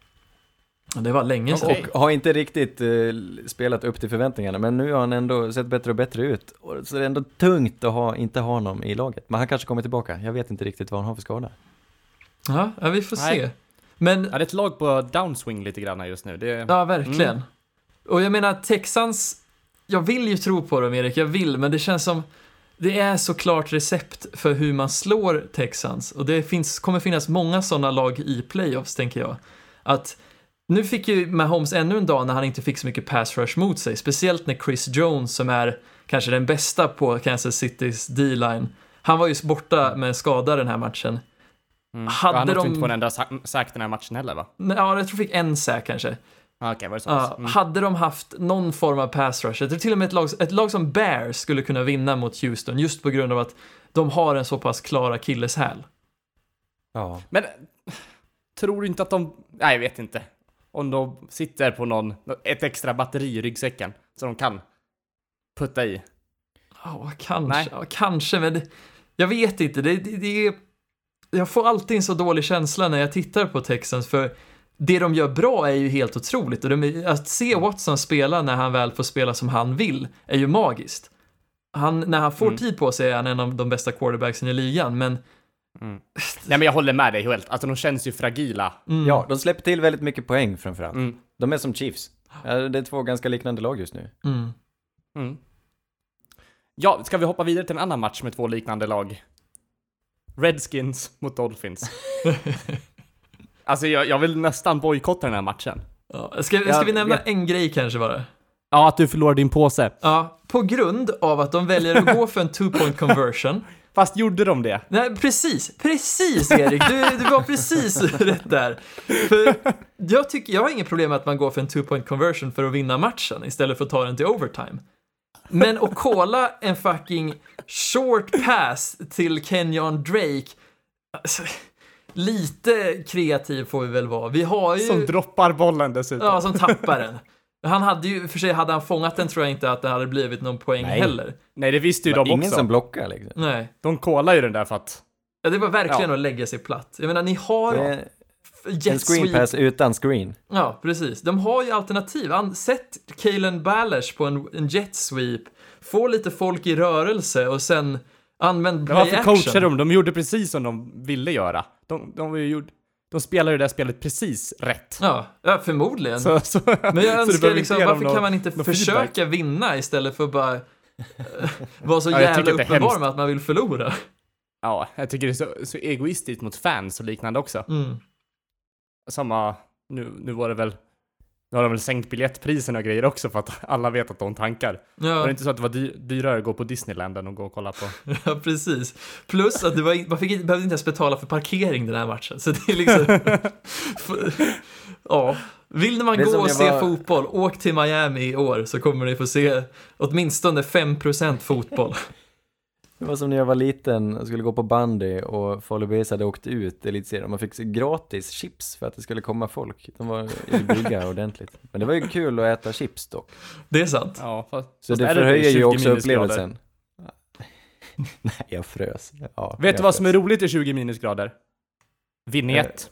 Och det var länge sedan. Och har inte riktigt eh, spelat upp till förväntningarna, men nu har han ändå sett bättre och bättre ut. Och så är det ändå tungt att ha, inte ha honom i laget. Men han kanske kommer tillbaka. Jag vet inte riktigt vad han har för skada. Ja, ja, vi får Nej. se. Men, Ja, det är ett lag på downswing lite grann just nu. Det, ja, verkligen. Mm. Och jag menar, Texans, jag vill ju tro på dem, Erik, jag vill, men det känns som det är såklart recept för hur man slår Texans och det finns, kommer finnas många sådana lag i playoffs, tänker jag. Att nu fick ju Mahomes ännu en dag när han inte fick så mycket pass rush mot sig, speciellt när Chris Jones, som är kanske den bästa på Kansas Citys D-line, han var ju borta med skada den här matchen. mm. hade han har de- inte på en enda sack den här matchen heller va? Ja, jag tror fick en sack kanske. Ah, Okej, var det så? Ja, Mm. Hade de haft någon form av pass rush, jag tror till och med ett lag, ett lag som Bears skulle kunna vinna mot Houston just på grund av att de har en så pass klar akilleshäl. Ja. Men tror du inte att de, nej jag vet inte. Om de sitter på någon, ett extra batteri i ryggsäcken så de kan putta i. Ja, kanske, Nej. ja, kanske, men det, jag vet inte. Det, det, det är, jag får alltid en så dålig känsla när jag tittar på Texans, för det de gör bra är ju helt otroligt. Och de, att se Watson spela när han väl får spela som han vill är ju magiskt. Han, när han får Mm. tid på sig är han en av de bästa quarterbacksen i ligan, men Nej men jag håller med dig helt, alltså de känns ju fragila. mm, ja, de släpper till väldigt mycket poäng framförallt. Mm. De är som Chiefs. Det är två ganska liknande lag just nu. mm. Mm. Ja, ska vi hoppa vidare till en annan match med två liknande lag? Redskins mot Dolphins. alltså jag, jag vill nästan bojkotta den här matchen. Ja, ska, ska Ja, vi nämna ja. en grej kanske bara? Ja, att du förlorar din påse. Ja, på grund av att de väljer att gå för en two-point conversion. Fast gjorde de det? Nej, precis, precis Erik, du, du var precis rätt där. För jag, tycker, jag har inget problem med att man går för en two-point conversion för att vinna matchen istället för att ta den till overtime. Men att kolla en fucking short pass till Kenyon Drake, alltså, lite kreativ får vi väl vara. Vi har ju... Som droppar bollen dessutom. Ja, som tappar den. Han hade ju, för sig hade han fångat den tror jag inte att det hade blivit någon poäng Nej. heller. Nej, det visste ju de ingen också. som blockar liksom. Nej. De kollar ju den där för att... Ja, det var verkligen Ja. att lägga sig platt. Jag menar, ni har är en jet screen sweep. pass utan screen. Ja, precis. De har ju alternativ. Sätt Kalen Balish på en, en jet sweep, få lite folk i rörelse och sen använd Men play varför action. coachade de? De gjorde precis som de ville göra. De, de var ju gjord... de spelar det här spelet precis rätt. Ja, ja förmodligen. Så, så, Men jag önskar liksom, varför någon- kan man inte försöka feedback. vinna istället för att bara eh, vara så Ja, jävla uppenbar med att man vill förlora? Ja, jag tycker det är så, så egoistiskt mot fans och liknande också. Mm. Samma, nu, nu var det väl, nu har de väl sänkt biljettpriserna och grejer också för att alla vet att de tankar. Var Ja, det inte så att det var dy dyrare att gå på Disneyland än att gå och kolla på? ja, precis. Plus att det var, man fick, inte- behövde inte ens betala för parkering den här matchen. Så det är liksom... ja. Vill man gå och se var- fotboll, åk till Miami i år så kommer ni få se åtminstone 5% fotboll. Det var som när jag var liten och skulle gå på bandy och Falu hade åkt ut i elitserien. Man fick gratis chips för att det skulle komma folk. De var i brygga ordentligt. Men det var ju kul att äta chips dock. Det är sant. Ja, fast, Så fast det förhöjer 20 ju också upplevelsen. Nej, jag frös. Ja, Vet jag du vad som är frös. roligt i 20 minusgrader? Vignett.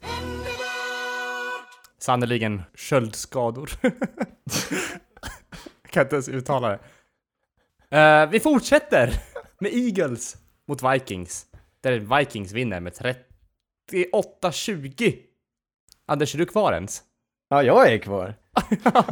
Sannerligen köldskador. kan inte ens uttala det. Eh, vi fortsätter med Eagles mot Vikings. Där Vikings vinner med 38-20. Anders, är du kvar ens? Ja, jag är kvar.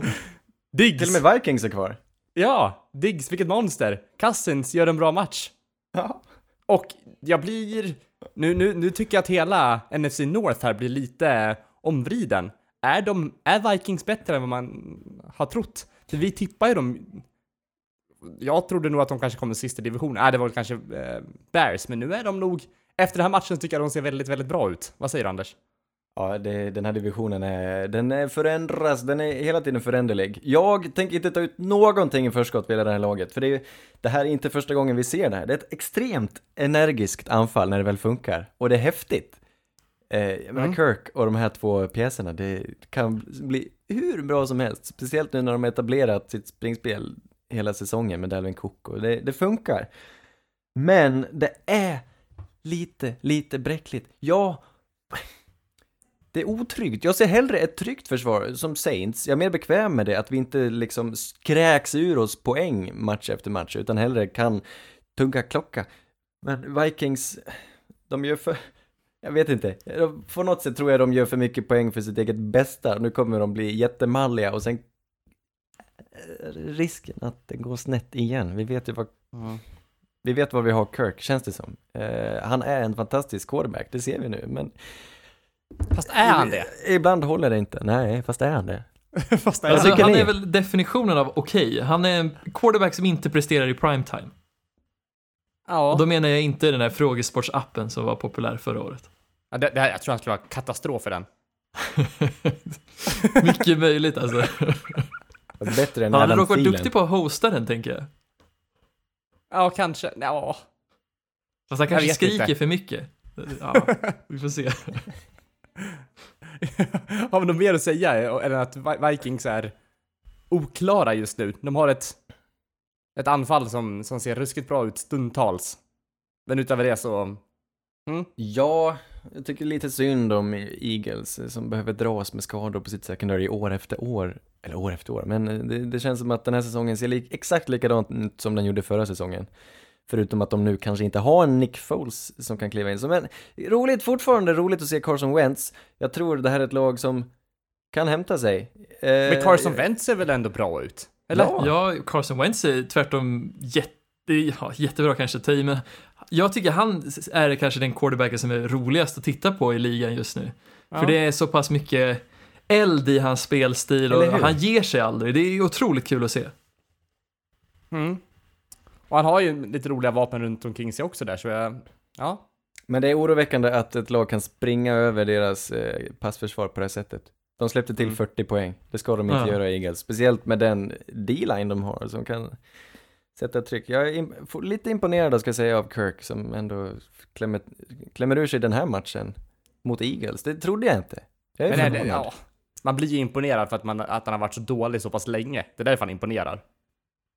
Diggs! Till och med Vikings är kvar. Ja, Diggs, vilket monster! Cousins gör en bra match. Ja. Och jag blir... Nu, nu, nu tycker jag att hela NFC North här blir lite omvriden. Är, de, är Vikings bättre än vad man har trott? För vi tippar ju dem... Jag trodde nog att de kanske kommer sist i divisionen. Nej, det var väl kanske eh, Bears, men nu är de nog... Efter den här matchen tycker jag de ser väldigt, väldigt bra ut. Vad säger du Anders? Ja, det, den här divisionen är, den är förändras, den är hela tiden föränderlig. Jag tänker inte ta ut någonting i förskott vid det här laget, för det, är, det här är inte första gången vi ser det här. Det är ett extremt energiskt anfall när det väl funkar, och det är häftigt. Eh, Mm. Kirk och de här två pjäserna, det kan bli hur bra som helst, speciellt nu när de etablerat sitt springspel hela säsongen med Dalvin Cook, och det, det funkar. Men det är lite, lite bräckligt. Ja, det är otryggt. Jag ser hellre ett tryggt försvar som Saints. Jag är mer bekväm med det, att vi inte liksom skräks ur oss poäng match efter match, utan hellre kan tugga klocka. Men Vikings, de gör för... Jag vet inte. På något sätt tror jag de gör för mycket poäng för sitt eget bästa. Nu kommer de bli jättemalliga och sen risken att det går snett igen. Vi vet ju vad vi vet vad vi har Kirk, känns det som. Eh, han är en fantastisk quarterback, det ser vi nu, men Fast är han det? Ibland håller det inte. Nej, fast är han det? Fast är Alltså, han är väl definitionen av okej. Han är en quarterback som inte presterar i primetime. Ja. Och då menar jag inte den här frågesportsappen som var populär förra året. Ja, det, det här, jag tror han skulle vara katastrof för den. Mycket möjligt alltså. Bättre än Han hade dock varit duktig på att hosta den, tänker jag. Ja, kanske. Ja. Fast han kanske skriker inte. för mycket. Ja, vi får se. Har vi något mer att säga än att Vi- Vikings är oklara just nu? De har ett, ett anfall som, som ser ruskigt bra ut stundtals. Men utöver det så... Mm. Ja, jag tycker lite synd om Eagles eh, som behöver dras med skador på sitt secondary år efter år. Eller år efter år, men eh, det, det känns som att den här säsongen ser lik, exakt likadant ut som den gjorde förra säsongen. Förutom att de nu kanske inte har en Nick Foles som kan kliva in. Så, men roligt, fortfarande roligt att se Carson Wentz. Jag tror det här är ett lag som kan hämta sig. Eh, Men Carson Wentz ser väl ändå bra ut? Eller? Ja. Carson Wentz är tvärtom jätte, ja, jättebra kanske men jag tycker han är kanske den quarterbacken som är roligast att titta på i ligan just nu. Ja. För det är så pass mycket eld i hans spelstil och han ger sig aldrig. Det är otroligt kul att se. Mm. Och han har ju lite roliga vapen runt omkring sig också där, så jag... Ja. Men det är oroväckande att ett lag kan springa över deras eh, passförsvar på det här sättet. De släppte till Mm. 40 poäng. Det ska de inte Ja. göra Eagles. Speciellt med den D-line de har som kan sätta tryck. Jag är im- lite imponerad ska jag säga av Kirk som ändå klämmer, klämmer ur sig den här matchen mot Eagles. Det trodde jag inte. Jag är Men är förvånad. det, ja. Man blir ju imponerad för att, man, att han har varit så dålig så pass länge. Det är därför han imponerar.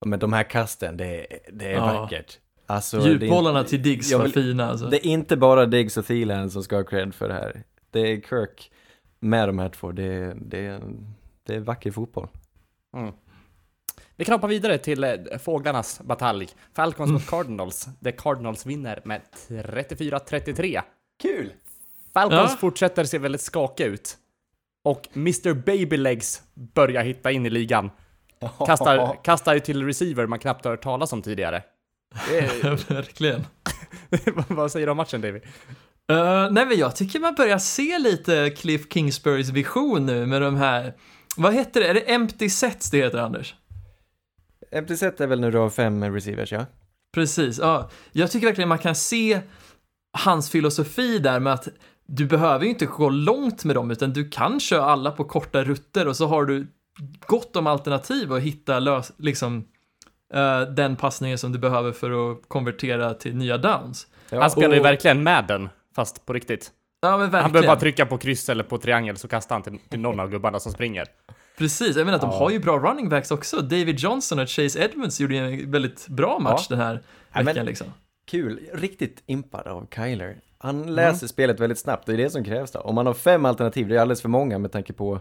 Men de här kasten, det, är- det är Ja. vackert. Alltså, är Djupbollarna till Diggs var vill- fina alltså. Det är inte bara Diggs och Thielen som ska ha cred för det här. Det är Kirk med de här två. Det, är- det, är- det är vacker fotboll. Mm. Vi kan hoppa vidare till eh, fåglarnas batalj. Falcons mot Cardinals, där Cardinals vinner med 34-33. Kul! Falcons Ja. fortsätter se väldigt skakiga ut. Och Mr Babylegs börjar hitta in i ligan. Kastar, kastar ju till receiver man knappt har hört talas om tidigare. Det är, Verkligen. vad säger du om matchen David? Uh, nej men jag tycker man börjar se lite Cliff Kingsburys vision nu med de här, vad heter det, är det empty sets det heter Anders? Empty set är väl när du har fem receivers, ja? Precis, ja. Jag tycker verkligen man kan se hans filosofi där med att du behöver ju inte gå långt med dem utan du kan köra alla på korta rutter och så har du gott om alternativ att hitta lös, liksom eh, den passningen som du behöver för att konvertera till nya downs. ja. Han spelar ju och- verkligen Madden, fast på riktigt. Ja men Han behöver bara trycka på kryss eller på triangel så kastar han till, till någon av gubbarna som springer. Precis, jag menar att de har ju bra running backs också. David Johnson och Chase Edmonds gjorde ju en väldigt bra match den här Ja, veckan liksom. Kul, riktigt impad av Kyler. Han läser spelet väldigt snabbt, det är det som krävs då. Om man har fem alternativ, det är alldeles för många med tanke på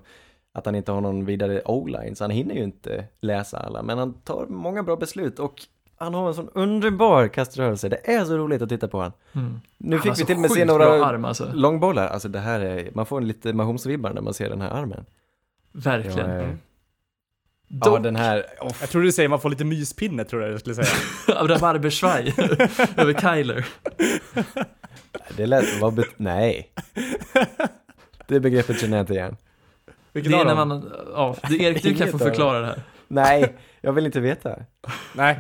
att han inte har någon vidare o-line, så han hinner ju inte läsa alla, men han tar många bra beslut och han har en sån underbar kaströrelse, det är så roligt att titta på han. Mm. Nu Han fick vi till och med se några arm alltså. långbollar, alltså det här är, man får en lite Mahomes-vibbar när man ser den här armen. Verkligen. Ja, eh, Dock, ja den här, oh, Jag tror du säger man får lite myspinne, tror jag du skulle säga. rabarbersvaj över Kyler. det lät, vad bet- nej. Det begreppet känner jag inte igen. Vilken Det är av när man, ja, det, Erik du kan få av förklara det här. Nej, jag vill inte veta. Nej,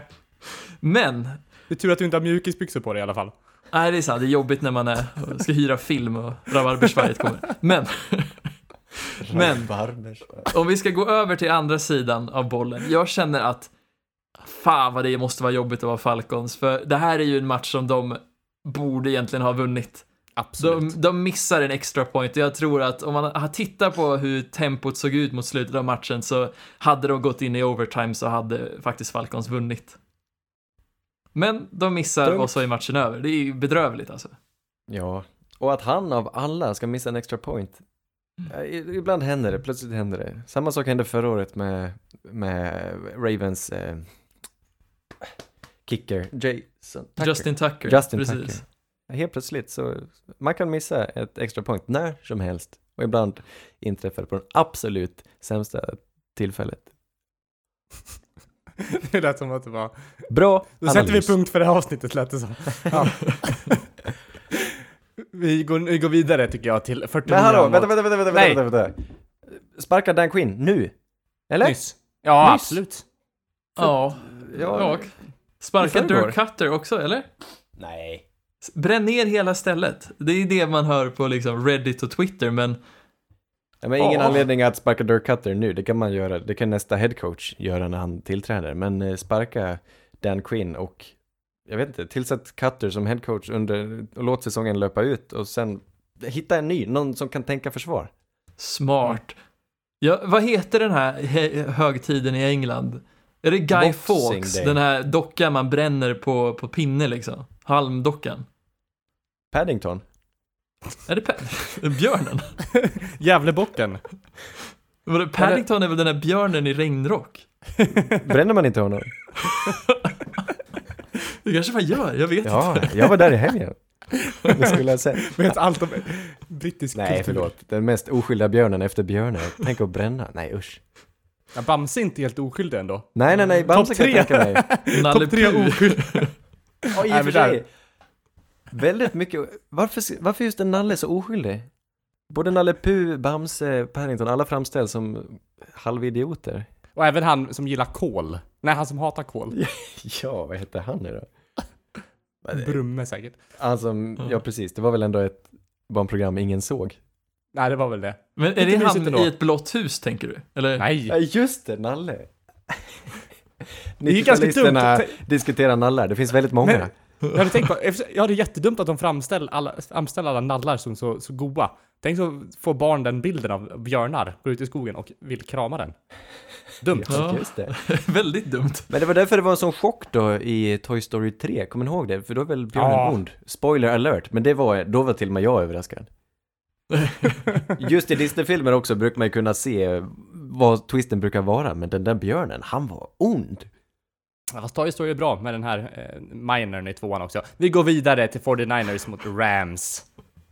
Men, det är tur att du inte har mjukisbyxor på dig i alla fall. nej det är sant, det är jobbigt när man är, ska hyra film och rabarbersvajet kommer. Men, Men- om vi ska gå över till andra sidan av bollen. Jag känner att, fan vad det måste vara jobbigt att vara Falcons, för det här är ju en match som de borde egentligen ha vunnit. Absolut. De, de missar en extra point och jag tror att om man har tittat på hur tempot såg ut mot slutet av matchen så hade de gått in i overtime så hade faktiskt Falcons vunnit. Men de missar Dumt. och så är matchen över. Det är ju bedrövligt alltså. Ja, och att han av alla ska missa en extra point. I- Ibland händer det, plötsligt händer det. Samma sak hände förra året med, med Ravens eh, kicker, Jason Tucker. Justin Tucker. Justin precis. Tucker. Helt plötsligt så, man kan missa ett extra point när som helst. Och ibland inträffar det på det absolut sämsta tillfället. Det lät som att det var... Bra Då sätter vi analys. punkt för det här avsnittet lät det som. Ja. Vi, går, vi går vidare tycker jag till 49 Men hallå, mot- vänta, vänta, vänta, vänta, Nej. vänta, vänta. Sparka Dan Quinn, nu? Eller? Nyss. Ja, Nyss. absolut. Ja. Ja. Sparka I förrgår. Dirk Cutter också, eller? Nej. Bränn ner hela stället. Det är det man hör på liksom Reddit och Twitter, men Ja, men ingen Ja. anledning att sparka Dirk Cutter nu, det kan man göra, det kan nästa headcoach göra när han tillträder, men eh, sparka Dan Quinn och jag vet inte, tillsätt Cutter som headcoach under, och låt säsongen löpa ut och sen hitta en ny, någon som kan tänka försvar. smart. Ja, vad heter den här högtiden i England? Är det Guy Boxing Fawkes? Day. Den här dockan man bränner på, på pinne liksom? Halmdockan. Paddington. Är det pa- björnen? Gävlebocken. Paddington är väl den här björnen i regnrock? Bränner man inte honom? Det kanske man gör, jag vet Ja, inte. jag var där i helgen. Det skulle jag säga. Vet allt om brittisk Nej, kultur. förlåt. Den mest oskyldiga björnen efter björnen. Tänk att bränna. Nej, usch. Ja, Bamse är inte helt oskyldig ändå. Nej, nej, nej. Bamse kan jag tre. tänka mig. Topp tre Puh. oskyldiga. Ja, i och för sig. Väldigt mycket. Varför, varför just en Nalle så oskyldig? Både Nalle Puh, Bamse, Paddington, alla framställs som halvidioter. Och även han som gillar kol. Nej, han som hatar kol. Ja, vad heter han nu då? Brumme säkert. Som, ja precis, det var väl ändå ett barnprogram ingen såg. Nej, det var väl det. Men är det han i ett blått hus, tänker du? Eller? Nej. Ja, just det, Nalle. Det är ganska dumt. 90-talisterna diskuterar nallar, det finns väldigt många. Men- Jag hade tänkt på, ja det är jättedumt att de framställer alla, framställer alla nallar som så, så goa. Tänk så får barn den bilden av björnar, går ut i skogen och vill krama den. Dumt. Ja, just det. Väldigt dumt. Men det var därför det var en sån chock då i Toy Story 3, kommer ni ihåg det? För då är väl björnen Ja. ond? Spoiler alert, men det var, då var till och med jag överraskad. Just i Disney-filmer också brukar man ju kunna se vad twisten brukar vara, men den där björnen, han var ond. Fast Toy Story är bra med den här eh, minern i tvåan också. Vi går vidare till 49ers mot Rams.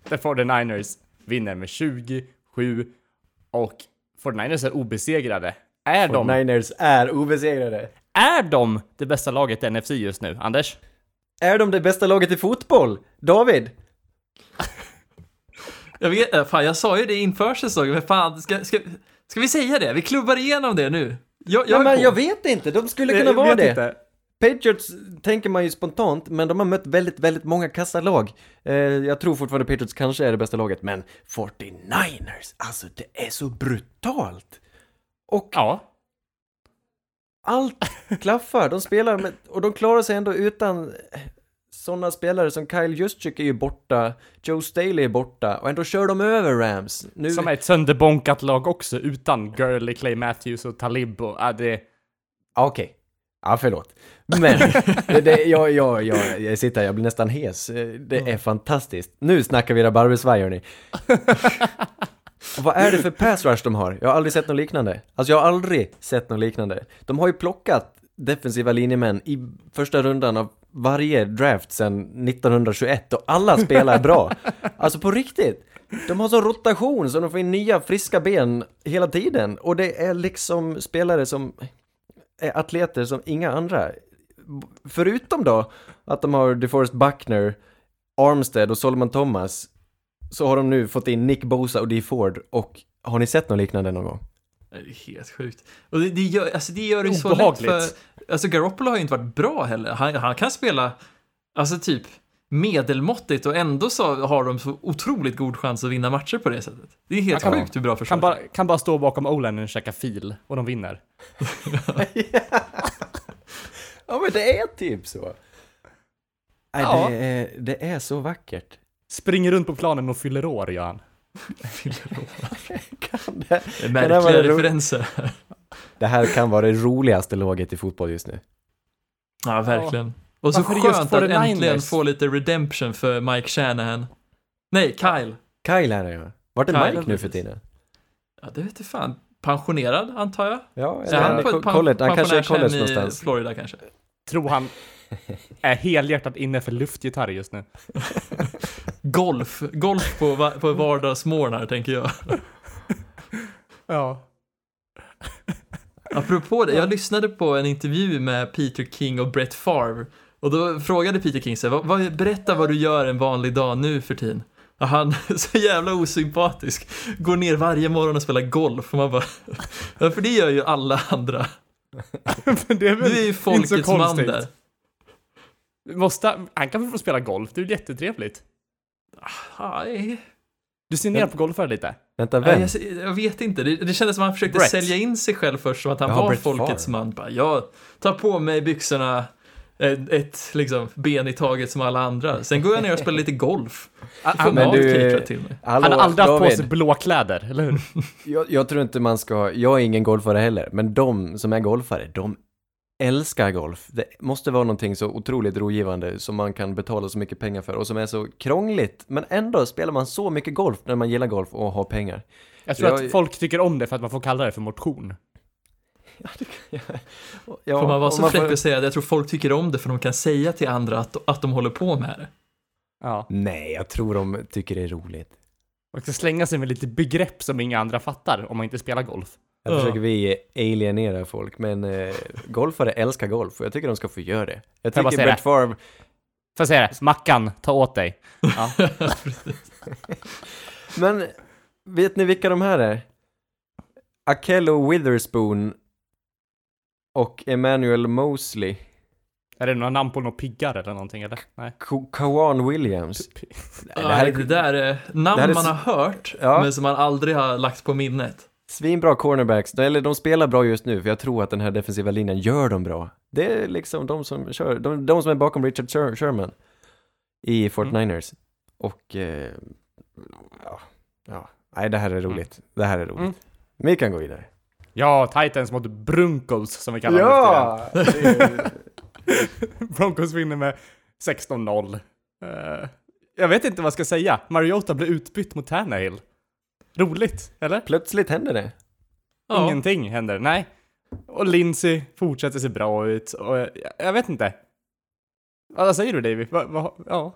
där 49ers vinner med 27 och 49ers är obesegrade. Är de, 49ers är obesegrade. är de det bästa laget i NFC just nu, Anders? Är de det bästa laget i fotboll? David? Jag vet, äh, fan jag sa ju det inför säsongen, men fan, ska, ska, ska vi säga det? Vi klubbar igenom det nu. Jag, Ja, jag men jag vet inte, de skulle kunna Jag vara det. inte. Patriots tänker man ju spontant, men de har mött väldigt, väldigt många kassa lag. Eh, jag tror fortfarande Patriots kanske är det bästa laget, men 49ers, alltså det är så brutalt! Och Ja, allt klaffar, de spelar med, och de klarar sig ändå utan sådana spelare som Kyle Juszczyk är ju borta, Joe Staley är borta, och ändå kör de över Rams. Nu, som är ett sönderbonkat lag också utan Gurley, Clay Matthews och Talib och, ja, det... Ja, Okej. Ja, förlåt. Men, det, det, jag, jag, jag, jag sitter här, jag blir nästan hes. Det är fantastiskt. Nu snackar vi rabarbersvaj, hörni. Och vad är det för pass rush de har? Jag har aldrig sett något liknande. Alltså, jag har aldrig sett något liknande. De har ju plockat defensiva linjemän i första rundan av varje draft sedan 1921 och alla spelar bra. Alltså på riktigt. De har sån rotation så de får in nya friska ben hela tiden och det är liksom spelare som är atleter som inga andra. Förutom då att de har DeForest Buckner, Armstead och Solomon Thomas så har de nu fått in Nick Bosa och Dee Ford och har ni sett något liknande någon gång? Det är helt sjukt. Och det, det, gör, alltså det gör det ju så lätt Obehagligt. för... Alltså Garoppolo har ju inte varit bra heller. Han, han kan spela, alltså typ medelmåttigt och ändå så har de så otroligt god chans att vinna matcher på det sättet. Det är helt Han kan- sjukt hur bra försvar. Kan bara, kan bara stå bakom O-linen och käka fil och de vinner. Ja men det är typ så. Nej, Ja. det, är, det är så vackert. Springer runt på planen och fyller år, gör han. Kan det, Det är det där märkliga det referenser. det här kan vara det roligaste laget i fotboll just nu. Ja, verkligen. Och så Varför skönt att 49ers? äntligen få lite redemption för Mike Shanahan. Nej, Kyle. Kyle är det ja. Vart är Kyle, Mike nu för tiden? Ja, det vet jag fan. Pensionerad, antar jag? Ja, han eller pen- college, han kanske är college i någonstans. Florida kanske. Tror han är helhjärtat inne för luftgitarr just nu. Golf. Golf på, va- på vardagsmorgnar, tänker jag. Ja. Apropå det, jag lyssnade på en intervju med Peter King och Brett Favre. Och då frågade Peter King vad, berätta vad du gör en vanlig dag nu för tiden. Och han så jävla osympatisk. Går ner varje morgon och spelar golf. Och man bara, ja, för det gör ju alla andra. Men det är väl Du är ju inte så folkets man där. Måste, han kan väl få spela golf? Det är ju jättetrevligt. Nej, Du ser ner på golfare lite. Vänta, vem? jag, jag vet inte. Det, det kändes som att han försökte Brett. sälja in sig själv först som att han Jaha, var Brett folkets Favre. man. Bara, jag tar på mig byxorna ett, ett liksom, ben i taget som alla andra. Sen går jag ner och spelar lite golf. Han, Får han, men mat du- caterat till mig. Hallå, han har aldrig haft på sig blå kläder, eller hur? Jag, jag tror inte man ska, jag är ingen golfare heller, men de som är golfare, de älskar golf. Det måste vara någonting så otroligt rogivande som man kan betala så mycket pengar för och som är så krångligt. Men ändå spelar man så mycket golf när man gillar golf och har pengar. Jag tror Jag- att folk tycker om det för att man får kalla det för motion. Ja, Får man vara så får- fräck och säga att jag tror folk tycker om det för de kan säga till andra att, att de håller på med det. Ja. Nej, jag tror de tycker det är roligt. Man ska slänga sig med lite begrepp som inga andra fattar om man inte spelar golf. Här Ja. försöker vi alienera folk, men eh, golfare älskar golf och jag tycker de ska få göra det. Jag tycker Brett det? Favre, Får jag säga det? Mackan, ta åt dig. Ja. men vet ni vilka de här är? Akello Witherspoon och Emmanuel Mosley. Är det några namn på några piggar eller någonting eller? Nej. Kawan Williams. Det här är det där är namn är man har hört, Ja. men som man aldrig har lagt på minnet. Svinbra cornerbacks, eller de spelar bra just nu för jag tror att den här defensiva linjen gör dem bra. Det är liksom de som kör, de, de som är bakom Richard Sher- Sherman i 49ers. Och, eh, ja, ja, nej det här är roligt. Det här är roligt. Mm. Vi kan gå vidare. Ja, Titans mot Broncos som vi kallar för tiden. Ja! Broncos vinner med 16-0. Eh, jag vet inte vad jag ska säga. Mariota blev utbytt mot Tannehill. Roligt, eller? Plötsligt händer det. Ja. Ingenting händer, nej. Och Lindsey fortsätter se bra ut. Och jag, jag vet inte. Vad säger du David? Va, va, ja.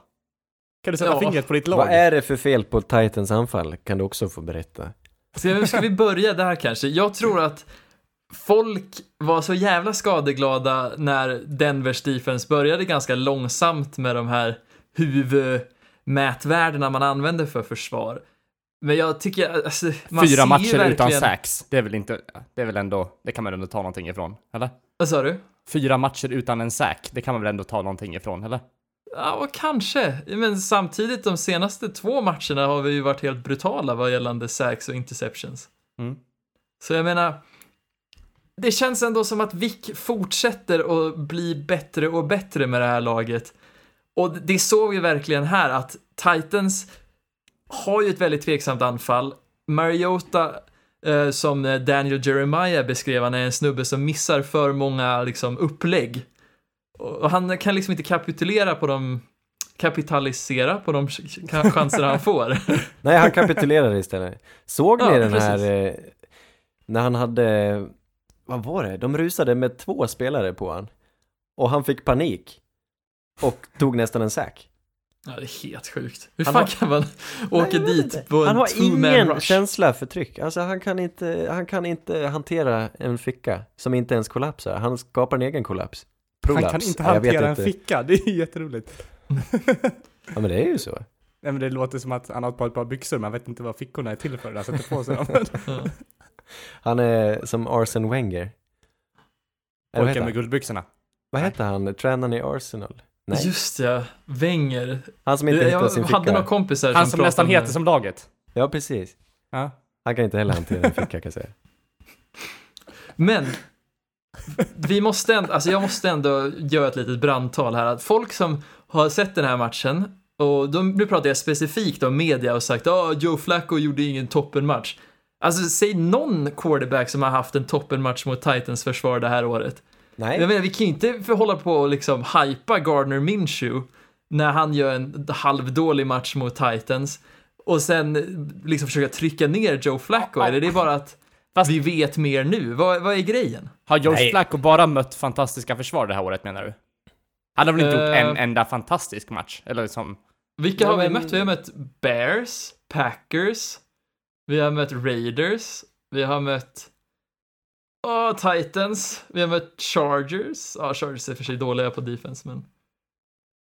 Kan du sätta Ja. fingret på ditt lag? Vad är det för fel på Titans anfall? Kan du också få berätta. Ska, ska vi börja där kanske? Jag tror att folk var så jävla skadeglada när Denvers defense började ganska långsamt med de här huvudmätvärdena man använder för försvar. Men jag tycker, alltså, man ser Fyra ju matcher utan verkligen... sax. Det är väl inte, det är väl ändå, det kan man ändå ta någonting ifrån, eller? Vad sa du? Fyra matcher utan en sack, det kan man väl ändå ta någonting ifrån, eller? Ja, kanske. Men samtidigt, de senaste två matcherna har vi ju varit helt brutala vad gällande sacks och interceptions. Mm. Så jag menar, det känns ändå som att Vick fortsätter att bli bättre och bättre med det här laget. Och det såg vi verkligen här att Titans har ju ett väldigt tveksamt anfall. Mariota, eh, som Daniel Jeremiah beskrev, han är en snubbe som missar för många liksom, upplägg. Och han kan liksom inte kapitulera på de kapitalisera på de ch- ch- chanser han får. Nej, han kapitulerar istället. Såg ni Ja, den precis. här, eh, när han hade, vad var det? De rusade med två spelare på han. Och han fick panik. Och tog nästan en sack. Ja, det är helt sjukt. Hur Han fan har- kan man Nej, åka vet dit på en Han har ingen rush? känsla för tryck. Alltså han kan, inte, han kan inte hantera en ficka som inte ens kollapsar. Han skapar en egen kollaps. Prolaps. Han kan inte hantera en ficka, det är jätteroligt. Ja men det är ju så. Nej men det låter som att han har ett par, ett par byxor, man vet inte vad fickorna är till för, han sätter på sig dem. Han är som Arsene Wenger. Heter med han? guldbyxorna. vad heter han? Tränaren i Arsenal? Nej, Just ja, Wenger. han som inte hittar Jag sin hade ficka. några kompisar Han som pratade nästan heter som laget. Ja precis. Ja. Han kan inte heller hantera en ficka kan jag säga. Men, vi måste ändå, alltså jag måste ändå göra ett litet brandtal här. Att folk som har sett den här matchen, och då, nu pratar jag specifikt om media och sagt att Joe Flacco gjorde ingen toppenmatch. Alltså säg någon quarterback som har haft en toppenmatch mot Titans försvar det här året. Nej. Jag menar, vi kan ju inte hålla på och liksom hypa Gardner Minshew när han gör en halvdålig match mot Titans och sen liksom försöka trycka ner Joe Flacco. Eller det är bara att Fast- vi vet mer nu? Vad, vad är grejen? Har Joe Nej. Flacco bara mött fantastiska försvar det här året menar du? Han har väl inte gjort Eh. en enda fantastisk match? Eller liksom... Vilka Ja, har vi men- mött? Vi har mött Bears, Packers, vi har mött Raiders, vi har mött oh, Titans, vi har mött Chargers. Ja, Chargers är för sig dåliga på defense, men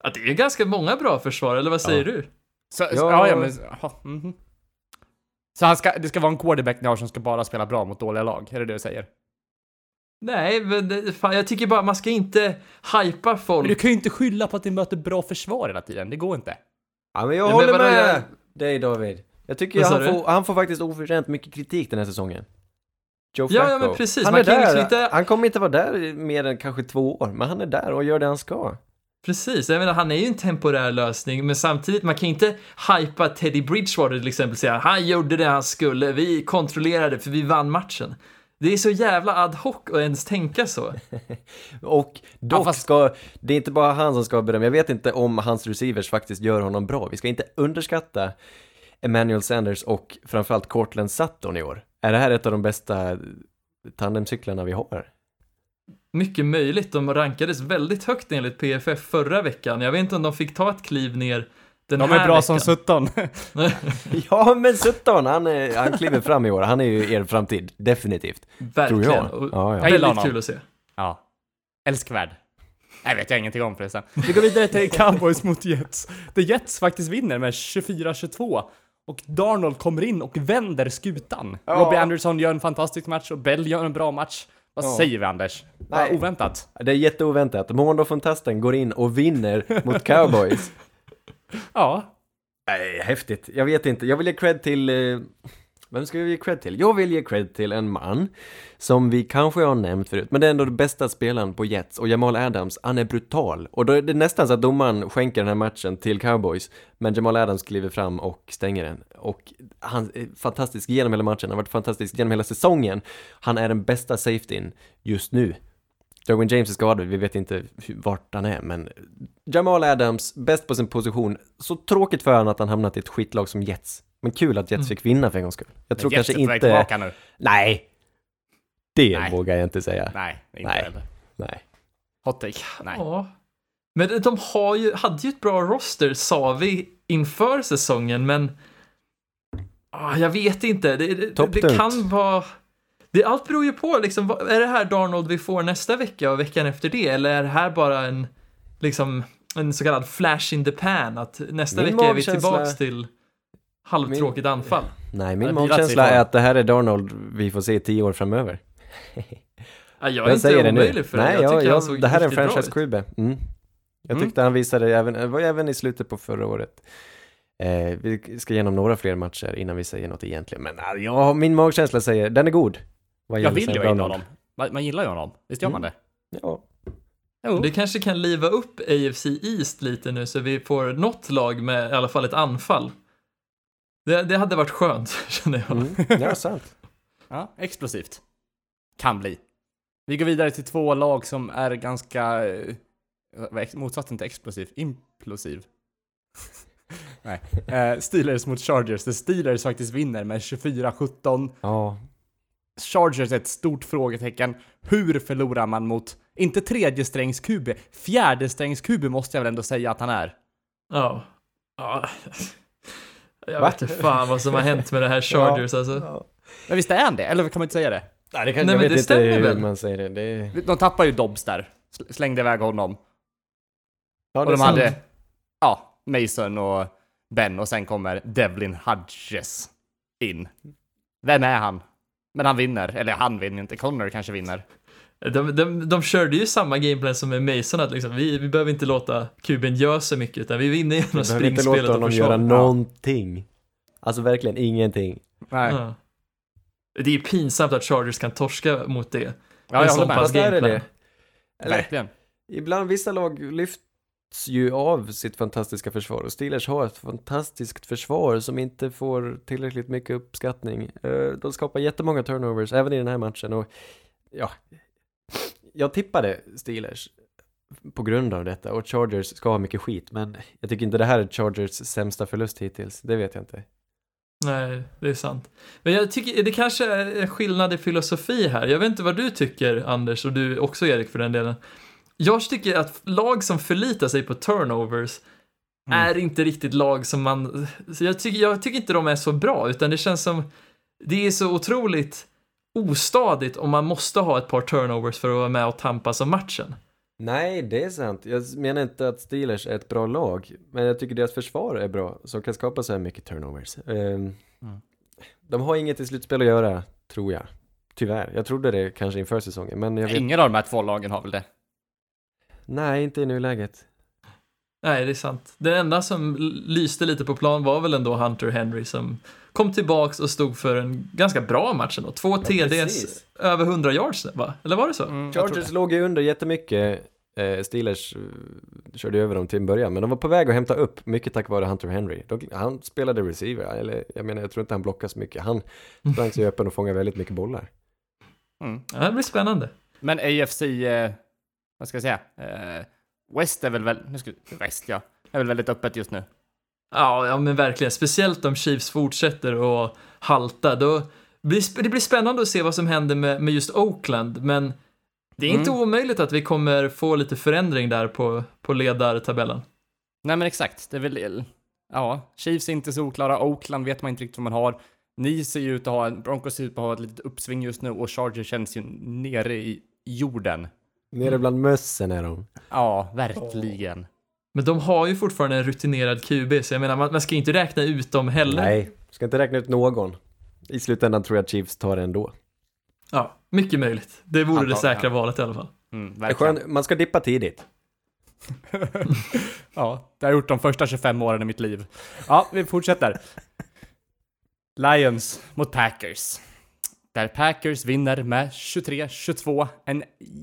ja, det är ju ganska många bra försvar, eller vad säger Ja. du? Så, ja, Ja. men... aha, mhm. Så han ska, det ska vara en quarterback ni har som ska bara spela bra mot dåliga lag? Är det det du säger? Nej, men det, fan, jag tycker bara man ska inte hypa folk. Men du kan ju inte skylla på att ni möter bra försvar hela tiden, det går inte. Ja men jag Ja, men håller vadå, med jag- dig David. Jag tycker han du? får, han får faktiskt oförtjänt mycket kritik den här säsongen. Joe Flacco. Ja, ja, men precis. Han Man är kan där. liksom inte- Han kommer inte vara där mer än kanske två år, men han är där och gör det han ska. Precis, jag menar han är ju en temporär lösning, men samtidigt man kan inte hypa Teddy Bridgewater till exempel och säga han gjorde det han skulle, vi kontrollerade för vi vann matchen. Det är så jävla ad hoc att ens tänka så. Och dock Ja, fast- ska, det är inte bara han som ska beröm. Jag vet inte om hans receivers faktiskt gör honom bra. Vi ska inte underskatta Emmanuel Sanders och framförallt Cortland Sutton i år. Är det här ett av de bästa tandemcyklarna vi har? Mycket möjligt, de rankades väldigt högt enligt PFF förra veckan. Jag vet inte om de fick ta ett kliv ner den De här är bra veckan. som 17. Ja, men Sutton, han, är, han kliver fram i år. Han är ju er framtid, definitivt. Verkligen. Tror jag. Ja, ja. Väldigt honom. kul att se. ja. Älskvärd. Nej, vet jag ingenting om förresten. Vi går vidare till Cowboys mot Jets. The Jets faktiskt vinner med 24-22. Och Darnold kommer in och vänder skutan. Ja. Robbie Anderson gör en fantastisk match och Bell gör en bra match. Vad Ja. säger vi Anders? Nej. oväntat. Det är jätteoväntat. Mondo Fantasten går in och vinner mot Cowboys. Ja. Nej, häftigt. Jag vet inte. Jag vill ge cred till... Eh, vem ska vi ge cred till? Jag vill ge cred till en man som vi kanske har nämnt förut, men det är ändå den bästa spelaren på Jets och Jamal Adams, han är brutal. Och då är det nästan så att domaren skänker den här matchen till Cowboys, men Jamal Adams kliver fram och stänger den. Och han är fantastisk genom hela matchen, han har varit fantastisk genom hela säsongen. Han är den bästa safetyn just nu. Darwin James är skadad, vi vet inte vart han är, men Jamal Adams, bäst på sin position. Så tråkigt för honom att han hamnat i ett skitlag som Jets. Men kul att Jets fick vinna för en gångs skull. Jag tror kanske inte... tillbaka nu. Nej! Det Nej. vågar jag inte säga. Nej, inte Nej. heller. Nej. Hot take. Nej. Ja. Men de har ju, hade ju ett bra roster, sa vi inför säsongen, men ah, jag vet inte. Det, det, det kan vara... Det, allt beror ju på, liksom, vad- är det här Darnold vi får nästa vecka och veckan efter det, eller är det här bara en, liksom, en så kallad flash in the pan, att nästa Min vecka är vi tillbaks till halvtråkigt anfall? Nej, min det magkänsla är att det här är Darnold vi får se tio år framöver. Ja, jag är inte säger det nu. omöjlig för det. Nej, Jag jag, tycker han jag, såg det här är en ut. franchise-QB. Mm. Jag Mm. tyckte han visade, även, det var även i slutet på förra året. Eh, vi ska igenom några fler matcher innan vi säger något egentligen, men äh, ja, min magkänsla säger, den är god. Vad Jag vill ju ha in honom. Man, man gillar ju honom. Visst gör man det? Ja, Jo. Det kanske kan liva upp AFC East lite nu så vi får något lag med i alla fall ett anfall. Det, det hade varit skönt, känner jag. mm. ja sant. Ja, explosivt. Kan bli. Vi går vidare till två lag som är ganska... eh, motsatsen till explosiv? Implosiv. Nej. Eh, Steelers mot Chargers. The Steelers faktiskt vinner med 24-17. Ja, Chargers är ett stort frågetecken. Hur förlorar man mot, inte tredje strängs QB, fjärde strängs QB måste jag väl ändå säga att han är. Ja. ja. Jag Va? vet inte fan vad som har hänt med det här Chargers alltså. Men visst är han det? Eller kan man inte säga det? Nej, det kan, Nej, jag men vet det inte stämmer hur väl? man säger det. det De tappar ju Dobbs där. Sl- Slängde iväg honom. ja, Och de sant. hade, ja, Mason och Ben och sen kommer Devlin Hodges in. Vem är han? Men han vinner, eller han vinner inte, Connor kanske vinner. De, de, de körde ju samma gameplan som med Mason, att liksom, vi, vi behöver inte låta kuben göra så mycket, utan vi vinner genom Vi behöver inte springspelet låta och honom göra någonting. Alltså verkligen ingenting. Nej. Ja, Ja. Det är ju pinsamt att Chargers kan torska mot det. jag En håller med. Fast är det det? Eller, Verkligen. ibland vissa lag lyfts ju av sitt fantastiska försvar och Steelers har ett fantastiskt försvar som inte får tillräckligt mycket uppskattning. Eh, De skapar jättemånga turnovers även i den här matchen och ja, jag tippade Steelers på grund av detta och Chargers ska ha mycket skit men jag tycker inte det här är Chargers sämsta förlust hittills, det vet jag inte. Nej, det är sant. Men jag tycker, det kanske är en skillnad i filosofi här. Jag vet inte vad du tycker, Anders, och du också, Erik, för den delen. Jag tycker att lag som förlitar sig på turnovers Mm. är inte riktigt lag som man... Så jag, tycker, jag tycker inte de är så bra, utan det känns som... Det är så otroligt ostadigt om man måste ha ett par turnovers för att vara med och tampas om matchen. Nej, det är sant. Jag menar inte att Steelers är ett bra lag, men jag tycker deras försvar är bra, som kan skapa så här mycket turnovers. Ehm, De har inget i slutspel att göra, tror jag. Tyvärr. Jag trodde det kanske inför säsongen, men jag vet Ingen av de här två lagen har väl det? Nej, inte i nuläget. Nej, det är sant. Den enda som lyste lite på plan var väl ändå Hunter Henry som kom tillbaks och stod för en ganska bra match ändå. Två TDs, precis. över 100 yards, va? Eller var det så? Mm, Chargers låg ju under jättemycket. Eh, Steelers eh, körde över dem till en början, men de var på väg att hämta upp, mycket tack vare Hunter Henry. De, han spelade receiver, eller jag menar, jag tror inte han blockade så mycket. Han sprang sig öppen och fångade väldigt mycket bollar. Mm. Ja, det blir spännande. Men AFC, eh, vad ska jag säga? Eh, West är väl väl, nu ska West ja, är väl väldigt öppet just nu. Ja, ja, men verkligen. Speciellt om Chiefs fortsätter att halta. Då blir, det blir spännande att se vad som händer med, med just Oakland, men det är inte Mm. omöjligt att vi kommer få lite förändring där på, på ledartabellen. Nej men exakt, det är väl, ja, Chiefs är inte så oklara, Oakland vet man inte riktigt vad man har. Ni ser ju ut att ha, en- Broncos ser ut att ha ett litet uppsving just nu och Chargers känns ju nere i jorden. Nere bland mössen är de. Ja, verkligen. Men de har ju fortfarande en rutinerad QB, så jag menar, man, man ska inte räkna ut dem heller. Nej, ska inte räkna ut någon. I slutändan tror jag att Chiefs tar det ändå. Ja, mycket möjligt. Det vore det Antagligen. säkra valet i alla fall. Mm, Det skön, man ska dippa tidigt. Ja, det har jag gjort de första 25 åren i mitt liv. Ja, vi fortsätter. Lions mot Packers. Där Packers vinner med 23-22. En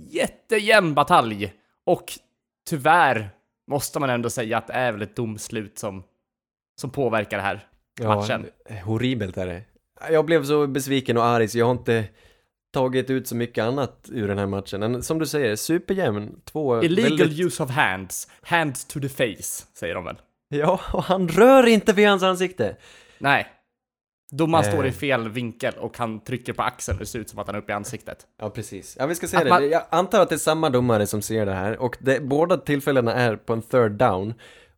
jättejämn batalj. Och tyvärr måste man ändå säga att det är väl ett domslut som, som påverkar det här. Matchen. horribelt är det. Jag blev så besviken och arg så jag har inte tagit ut så mycket annat ur den här matchen. Men som du säger, superjämn. Två Illegal väldigt... use of hands. Hands to the face, säger de väl. Ja, och han rör inte vid hans ansikte. Nej. Domaren Eh. står i fel vinkel och han trycker på axeln och det ser ut som att han är uppe i ansiktet. Ja, precis. Ja, vi ska säga Att det. man- Jag antar att det är samma domare som ser det här och det, båda tillfällena är på en third down.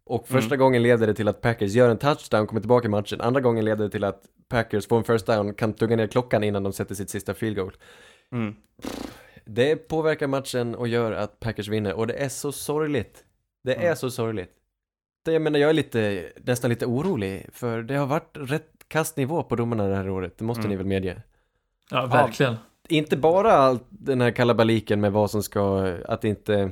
Och första gången leder det till att Packers gör en touchdown, kommer tillbaka i matchen. Andra gången leder det till att Packers får en first down, kan tugga ner klockan innan de sätter sitt sista field goal. Mm. Det påverkar matchen och gör att Packers vinner och det är så sorgligt. Det är Mm. så sorgligt. Det, jag menar, jag är lite, nästan lite orolig för det har varit rätt kast nivå på domarna det här året, det måste Mm. ni väl medge? Ja, verkligen. Inte bara allt den här kalabaliken med vad som ska, att inte,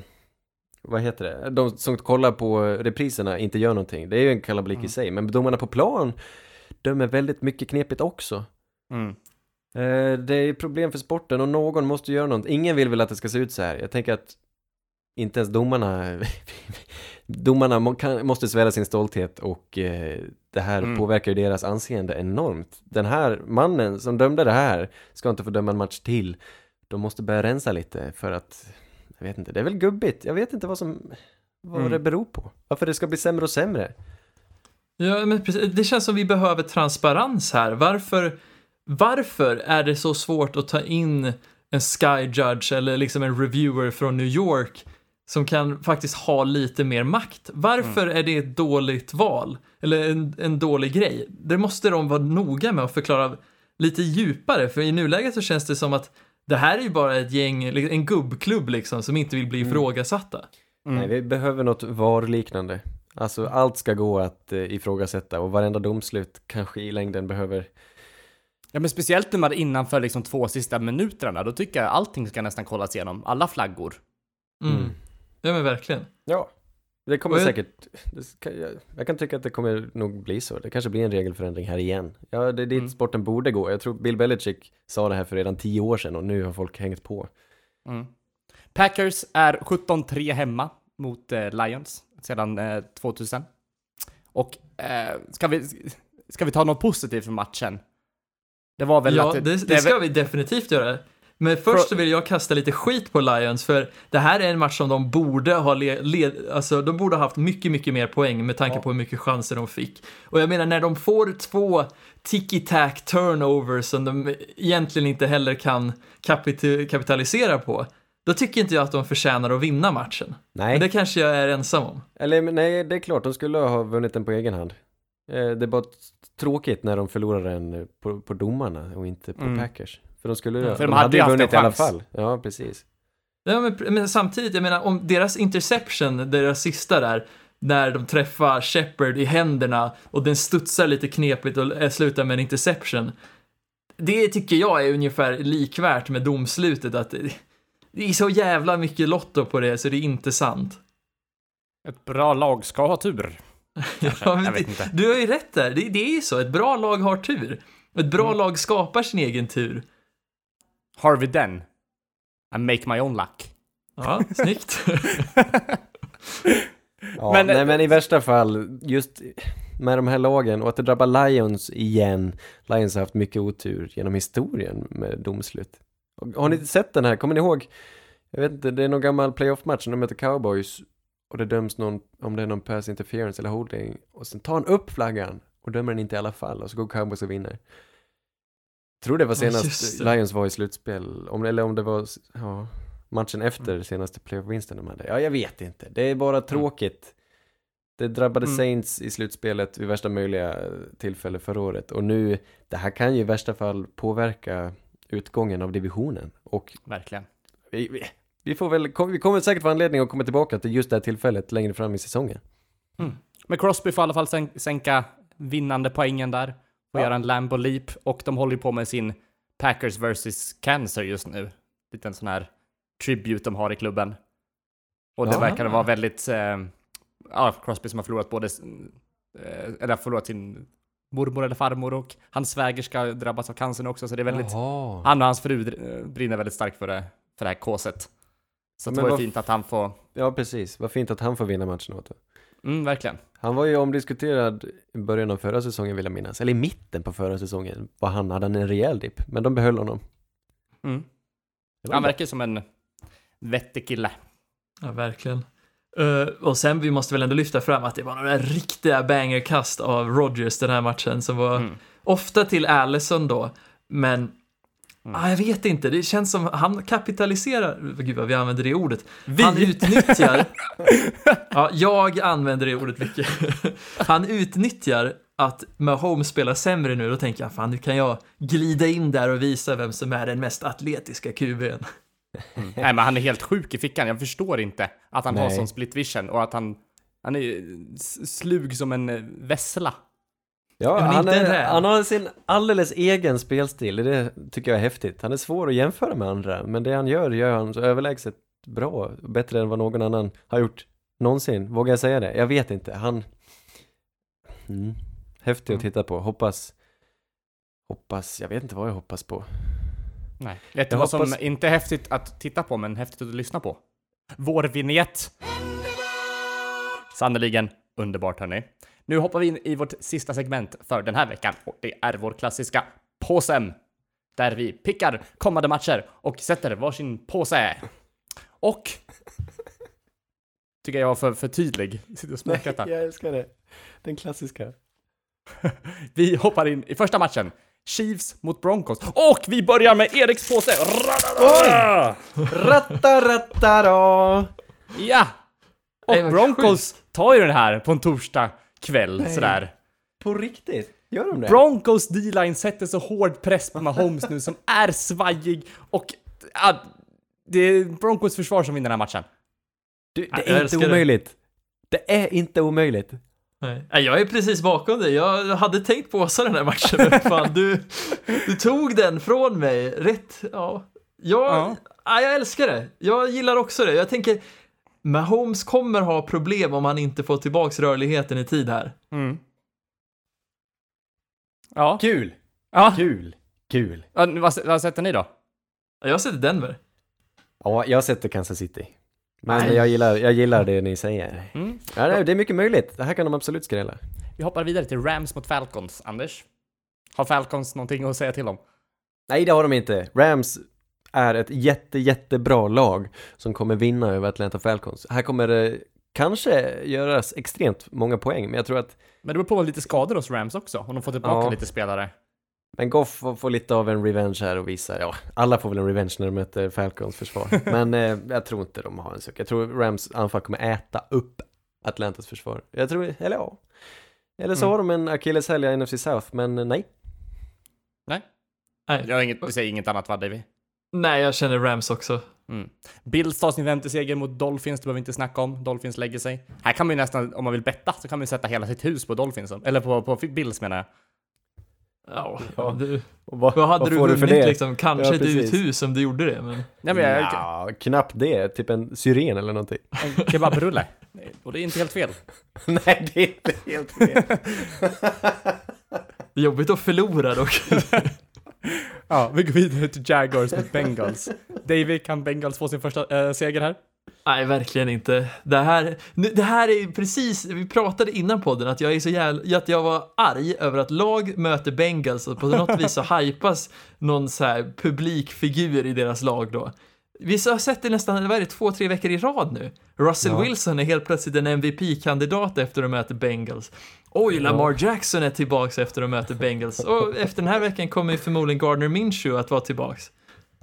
vad heter det, de som kollar på repriserna inte gör någonting. Det är ju en kalabalik Mm. i sig, men domarna på plan dömer väldigt mycket knepigt också. Mm. Eh, det är problem för sporten och någon måste göra något. Ingen vill väl att det ska se ut så här. Jag tänker att inte ens domarna, domarna må, kan, måste svära sin stolthet och eh, det här Mm. påverkar ju deras anseende enormt. Den här mannen som dömde det här ska inte få döma en match till. De måste börja rensa lite för att, jag vet inte, det är väl gubbigt. Jag vet inte vad som, vad Mm. det beror på. Varför det ska bli sämre och sämre. Ja, men precis. Det känns som vi behöver transparens här. Varför, varför är det så svårt att ta in en sky judge eller liksom en reviewer från New York som kan faktiskt ha lite mer makt? Varför är det ett dåligt val? Eller en, en dålig grej? Det måste de vara noga med att förklara lite djupare, för i nuläget så känns det som att det här är ju bara ett gäng, en gubbklubb liksom, som inte vill bli ifrågasatta. Mm. Nej, vi behöver något VAR-liknande. Alltså allt ska gå att eh, ifrågasätta och varenda domslut kanske i längden behöver Ja men speciellt när man är innanför liksom två sista minuterna, då tycker jag allting ska nästan kollas igenom, alla flaggor. Mm. Ja men verkligen. Ja, det kommer jag- säkert, det kan, jag, jag kan tycka att det kommer nog bli så. Det kanske blir en regelförändring här igen. Ja, det är dit Mm. sporten borde gå. Jag tror Bill Belichick sa det här för redan tio år sedan och nu har folk hängt på. Mm. Packers är 17-3 hemma mot eh, Lions sedan eh, 2000. Och eh, ska, vi, ska vi ta något positivt för matchen? Det var väl ja, att det, det, är ska vi definitivt göra. Men först så vill jag kasta lite skit på Lions, för det här är en match som de borde ha le, led, alltså de borde ha haft mycket, mycket mer poäng med tanke Ja. på hur mycket chanser de fick. Och jag menar, när de får två tiki-tack turnovers som de egentligen inte heller kan kapit- kapitalisera på, då tycker inte jag att de förtjänar att vinna matchen. Nej, Men det kanske jag är ensam om. eller nej, det är klart, de skulle ha vunnit den på egen hand. Eh, det är bara tråkigt när de förlorar den på, på domarna och inte på Mm. Packers. För de skulle Ja, för de, de hade hade ju vunnit i alla fall. Ja, precis. Ja, men, men samtidigt, jag menar om deras interception, deras sista där, när de träffar Shepard i händerna och den studsar lite knepigt och slutar med en interception. Det tycker jag är ungefär likvärt med domslutet, att det, det är så jävla mycket lotto på det så det är inte sant. Ett bra lag ska ha tur. Ja, men jag vet det- inte. Du har ju rätt där, det, det är ju så, ett bra lag har tur. Ett bra Mm. lag skapar sin egen tur. Harvey Dent. I make my own luck. Ja, snyggt. Ja, Men- nej men i värsta fall, just med de här lagen och att det drabbar Lions igen. Lions har haft mycket otur genom historien med domslut. Har ni sett den här? Kommer ni ihåg? Jag vet inte, det är någon gammal playoff-match när de möter Cowboys och det döms någon, om det är någon pass interference eller holding och sen tar han upp flaggan och dömer den inte i alla fall och så går Cowboys och vinner. Tror det var Ja, senast det. Lions var i slutspel, om, eller om det var, ja, matchen efter senaste playoff-vinsten de hade. Ja, jag vet inte. Det är bara tråkigt. Det drabbade Mm. Saints i slutspelet vid värsta möjliga tillfälle förra året. Och nu, det här kan ju i värsta fall påverka utgången av divisionen. Och Verkligen. vi, vi, vi får väl, vi kommer säkert få anledning att komma tillbaka till just det här tillfället längre fram i säsongen. Men Crosby får i alla fall sän- sänka vinnande poängen där. Och Ja. göra en Lambo Leap. Och de håller ju på med sin Packers vs. Cancer just nu. Liten sån här tribute de har i klubben. Och det Ja. verkar vara väldigt... Eh, ja, Crosby som har förlorat både... Eh, eller förlorat sin mormor eller farmor och hans svägerska drabbas av cancern också. Så det är väldigt... Jaha. Han och hans fru brinner väldigt starkt för det, för det här kåset. Så Men det var fint att han får... Ja, precis. Vad fint att han får vinna matchen åt det. Mm, verkligen. Han var ju omdiskuterad i början av förra säsongen vill jag minnas. Eller i mitten på förra säsongen. Var han hade han en rejäl dipp. Men de behöll honom. Mm. Han verkar som en vettig kille. Ja, verkligen. Eh, och sen, vi måste väl ändå lyfta fram att det var några riktiga bangerkast av Rodgers den här matchen som var Mm. ofta till Allison då, men Ah, jag vet inte, det känns som han kapitaliserar, gud vad vi använder det ordet. Han utnyttjar, ja, jag använder det ordet mycket. Han utnyttjar att Mahomes spelar sämre nu, då tänker jag fan nu kan jag glida in där och visa vem som är den mest atletiska QB'n. Nej men han är helt sjuk i fickan, jag förstår inte att han har Nej. sån split vision och att han, han är slug som en eh, vessla. Ja, Men han, är, han har sin alldeles egen spelstil, det tycker jag är häftigt. Han är svår att jämföra med andra, men det han gör, gör han så överlägset bra, bättre än vad någon annan har gjort någonsin. Vågar jag säga det? Jag vet inte, han... Mm. Häftig att Mm. titta på, hoppas... Hoppas, jag vet inte vad jag hoppas på. Nej. Vet du vad som hoppas- inte är häftigt att titta på, men häftigt att lyssna på? Vår vignett! Sannerligen underbart hörni. Nu hoppar vi in i vårt sista segment för den här veckan och det är vår klassiska påsen. Där vi pickar kommande matcher och sätter varsin påse. Och... Tycker jag var för, för tydlig. Sitter och småskrattar. jag älskar det. Den klassiska. Vi hoppar in i första matchen. Chiefs mot Broncos. Och vi börjar med Eriks påse! Rattarattara! Ja! Och Broncos tar ju den här på en torsdag kväll sådär. På riktigt? Gör de det? Broncos D-line sätter så hård press på Mahomes nu som är svajig och ja, det är Broncos försvar som vinner den här matchen. Du, det är inte älskar det. omöjligt. Det är inte omöjligt. Nej. Nej, Jag är precis bakom dig. Jag hade tänkt påsa den här matchen, men fan du, du tog den från mig. Rätt, ja. Jag, Ja. ja. jag älskar det. Jag gillar också det. Jag tänker, Mahomes kommer ha problem om han inte får tillbaks rörligheten i tid här. Mm. Ja. Kul! ja. Kul! Kul! ja vad, vad sätter ni då? Jag sätter Denver. Ja, jag sätter Kansas City. Men Nej. jag gillar, jag gillar det ni säger. Mm. Ja, nej, det är mycket möjligt. Det här kan de absolut skrälla. Vi hoppar vidare till Rams mot Falcons. Anders? Har Falcons någonting att säga till om? Nej, det har de inte. Rams är ett jätte, jättebra lag som kommer vinna över Atlanta Falcons. Här kommer det kanske göras extremt många poäng, men jag tror att Men det beror på lite skador hos Rams också, om de får tillbaka Ja. lite spelare. men Goff får, får lite av en revenge här och visa, ja, alla får väl en revenge när de möter Falcons försvar. Men eh, jag tror inte de har en suck. Jag tror Rams anfall kommer äta upp Atlantas försvar. Jag tror, eller ja. Eller så Mm. har de en akilleshäl i NFC South, men eh, nej. Nej? Nej. Jag har inget, du säger inget annat va, Davy? Nej, jag känner Rams också. Mm. Bills tar sin femte seger mot Dolphins, det behöver vi inte snacka om. Dolphins lägger sig. Här kan man ju nästan, om man vill betta, så kan man ju sätta hela sitt hus på Dolphins. Eller på, på Bills menar jag. Ja, Ja. Du, vad, vad hade vad du vunnit för det? liksom? Kanske Ja, ett precis. uthus om du gjorde det, men... Nej men jag, Ja, knappt det. Typ en syren eller någonting. en kebabrulle. Och det är inte helt fel. nej, det är inte helt fel. Jobbigt att förlora dock. Ja, vi går vidare till Jaguars mot Bengals. Davy, kan Bengals få sin första äh, seger här? Nej, verkligen inte. Det här, det här är precis, vi pratade innan podden att jag är så jävla, att jag var arg över att lag möter Bengals och på något vis så hypas någon så här publikfigur i deras lag då. Vi har sett det nästan, vad är det, två, tre veckor i rad nu. Russell Ja. Wilson är helt plötsligt en MVP-kandidat efter att möta Bengals. Oj, Lamar Jackson är tillbaks efter att möta Bengals. Och efter den här veckan kommer ju förmodligen Gardner Minshew att vara tillbaks.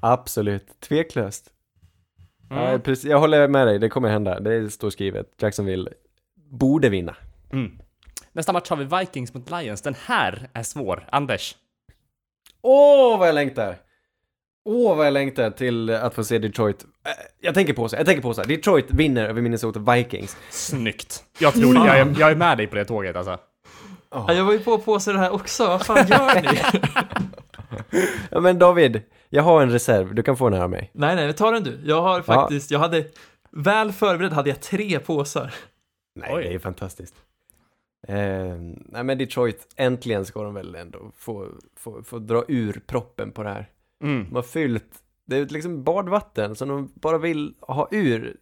Absolut, tveklöst. Mm. Ja, precis. Jag håller med dig, det kommer hända. Det står skrivet. Jacksonville borde vinna. Mm. Nästa match har vi Vikings mot Lions. Den här är svår. Anders? Åh, vad jag längtar! Åh, vad jag längtar till att få se Detroit. Eh, Jag tänker på så, jag tänker på så. Detroit vinner över Minnesota Vikings. Snyggt. Jag tror det. Jag är, jag är med dig på det tåget alltså. Ja, jag var ju på på sig det här också, vad fan gör ni? Ja, men David, jag har en reserv. Du kan få den här av mig. Nej, nej, ta den du. Jag har faktiskt, jag hade, väl förberedd hade jag tre påsar. Nej, Oj. det är fantastiskt. Eh, nej, men Detroit, äntligen ska de väl ändå få, få, få dra ur proppen på det här. Mm. De har fyllt, det är liksom badvatten som de bara vill ha ur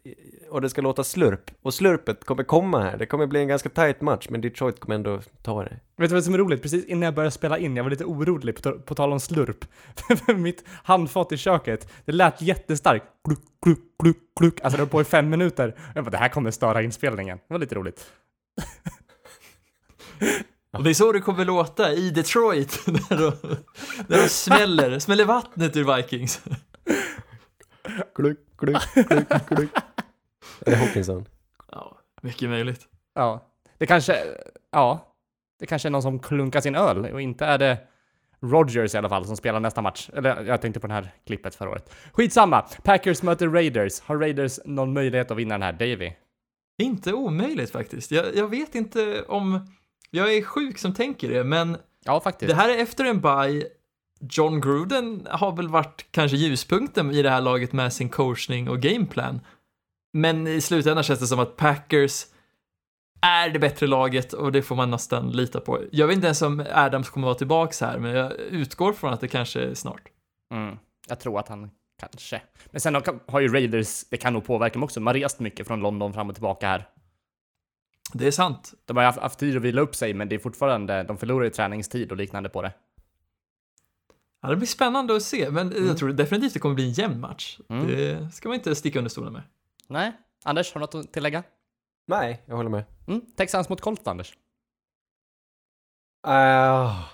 och det ska låta slurp. Och slurpet kommer komma här. Det kommer bli en ganska tight match, men Detroit kommer ändå ta det. Vet du vad som är roligt? Precis innan jag började spela in, jag var lite orolig på, på tal om slurp. Mitt handfat i köket, det lät jättestarkt. Kluck, kluck, kluck, kluck. Alltså det var på i fem minuter. Jag bara, det här kommer störa inspelningen. Det var lite roligt. Och det är så det kommer låta i Detroit, när de, när de smäller, smäller vattnet ur Vikings. Kluck, kluck, kluck, kluck. Är det Hawkinson? Ja, mycket möjligt. Ja. Det kanske, ja. Det kanske är någon som klunkar sin öl och inte är det Rogers i alla fall som spelar nästa match. Eller jag tänkte på det här klippet förra året. Skitsamma! Packers möter Raiders. Har Raiders någon möjlighet att vinna den här? Davy? Inte omöjligt faktiskt. Jag, jag vet inte om... Jag är sjuk som tänker det, men Ja, faktiskt. det här är efter en bye. John Gruden har väl varit kanske ljuspunkten i det här laget med sin coachning och gameplan. Men i slutändan känns det som att Packers är det bättre laget och det får man nästan lita på. Jag vet inte ens om Adams kommer vara tillbaks här, men jag utgår från att det kanske är snart. Mm, jag tror att han kanske. Men sen har- har ju Raiders, det kan nog påverka dem också. De har rest mycket från London fram och tillbaka här. Det är sant. De har haft, haft tid att vila upp sig, men det är fortfarande, de förlorar ju träningstid och liknande på det. Ja, det blir spännande att se, men jag tror definitivt det kommer bli en jämn match. Mm. Det ska man inte sticka under stolen med. Nej? Anders, har du något att tillägga? Nej, jag håller med. Mm, Texans mot Colts, Anders. Uh,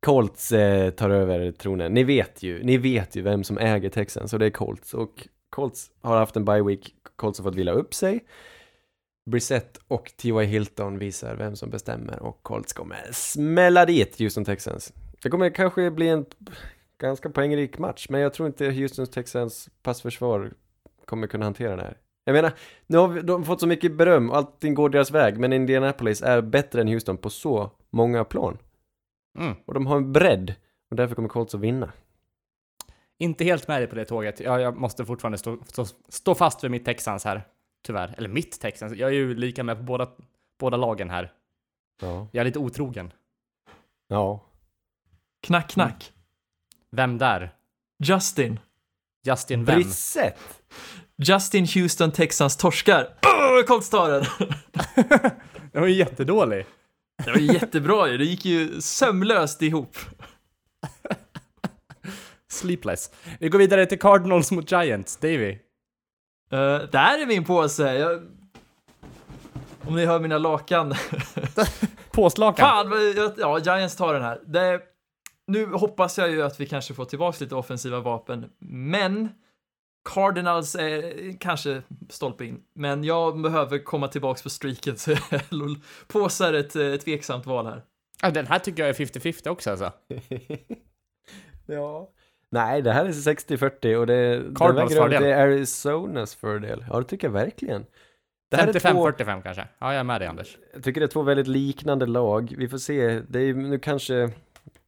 Colts eh, tar över tronen. Ni vet ju, ni vet ju vem som äger Texans och det är Colts. Och Colts har haft en bye week, Colts har fått vila upp sig. Brissett och T.Y. Hilton visar vem som bestämmer och Colts kommer smälla dit Houston Texans. Det kommer kanske bli en ganska poängrik match, men jag tror inte Houston Texans passförsvar kommer kunna hantera det här. Jag menar, nu har vi, de fått så mycket beröm och allting går deras väg, men Indianapolis är bättre än Houston på så många plan. Mm. Och de har en bredd, och därför kommer Colts att vinna. Inte helt med dig på det tåget. Jag, jag måste fortfarande stå, stå, stå fast vid mitt Texans här. Tyvärr. Eller mitt Texans. Jag är ju lika med på båda, båda lagen här. Ja. Jag är lite otrogen. Ja. Knack, knack. Vem där? Justin. Justin vem? Brissett! Justin Houston Texans torskar. Åh, Colts tar den! Den var ju jättedålig. Det var jättebra ju, det gick ju sömlöst ihop. Sleepless. Vi går vidare till Cardinals mot Giants. Davy. Uh, där är min påse. Jag... Om ni hör mina lakan. Påslakan. Fan, jag- ja, Giants tar den här. Det... Nu hoppas jag ju att vi kanske får tillbaka lite offensiva vapen, men Cardinals är kanske stolpe in. Men jag behöver komma tillbaka på streaken, så är ett eh, tveksamt val här. Ja, den här tycker jag är 50-50 också alltså. ja. Nej, det här är 60-40 och det, det Cardinals fördel. till Arizonas fördel. Ja, det tycker jag verkligen. Det här är två, 55-45 kanske. Ja, jag är med dig Anders. jag tycker det är två väldigt liknande lag. Vi får se, det är, nu kanske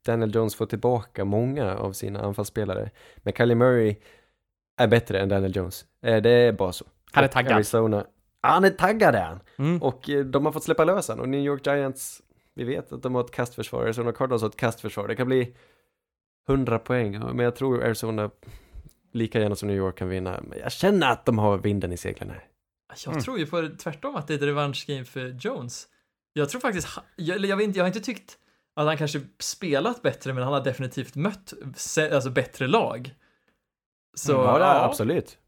Daniel Jones får tillbaka många av sina anfallsspelare. Men Kylie Murray är bättre än Daniel Jones. Eh, Det är bara så. Han är taggad. Arizona, han är taggad är han! Mm. Och eh, de har fått släppa lös han. Och New York Giants, vi vet att de har ett kastförsvar. Arizona Cardinals har ett kastförsvar. Det kan bli 100 poäng. Men jag tror Arizona lika gärna som New York kan vinna. Men jag känner att de har vinden i seglen här. Jag Mm. tror ju på tvärtom att det är ett revanschgame för Jones. Jag tror faktiskt, jag, jag, vet inte, jag har inte tyckt att han kanske spelat bättre, men han har definitivt mött alltså, bättre lag. Så, ja, det är ja. absolut.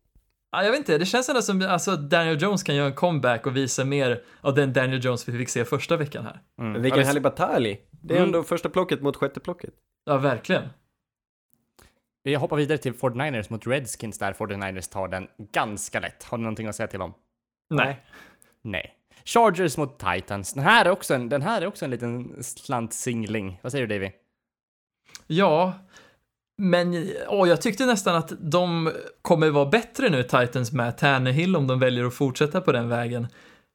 Ja, jag vet inte, det känns ändå som alltså, Daniel Jones kan göra en comeback och visa mer av den Daniel Jones vi fick se första veckan här. Mm. Men vilken Ja, det- härlig batalj. Det är Mm. ändå första plocket mot sjätte plocket. Ja, verkligen. Vi hoppar vidare till 49ers mot Redskins där 49ers tar den ganska lätt. Har ni någonting att säga till om? Nej. Nej. Chargers mot Titans. Den här är också en, den här är också en liten slantsingling. Vad säger du Davy? Ja, men åh, jag tyckte nästan att de kommer vara bättre nu, Titans med Tannehill, om de väljer att fortsätta på den vägen.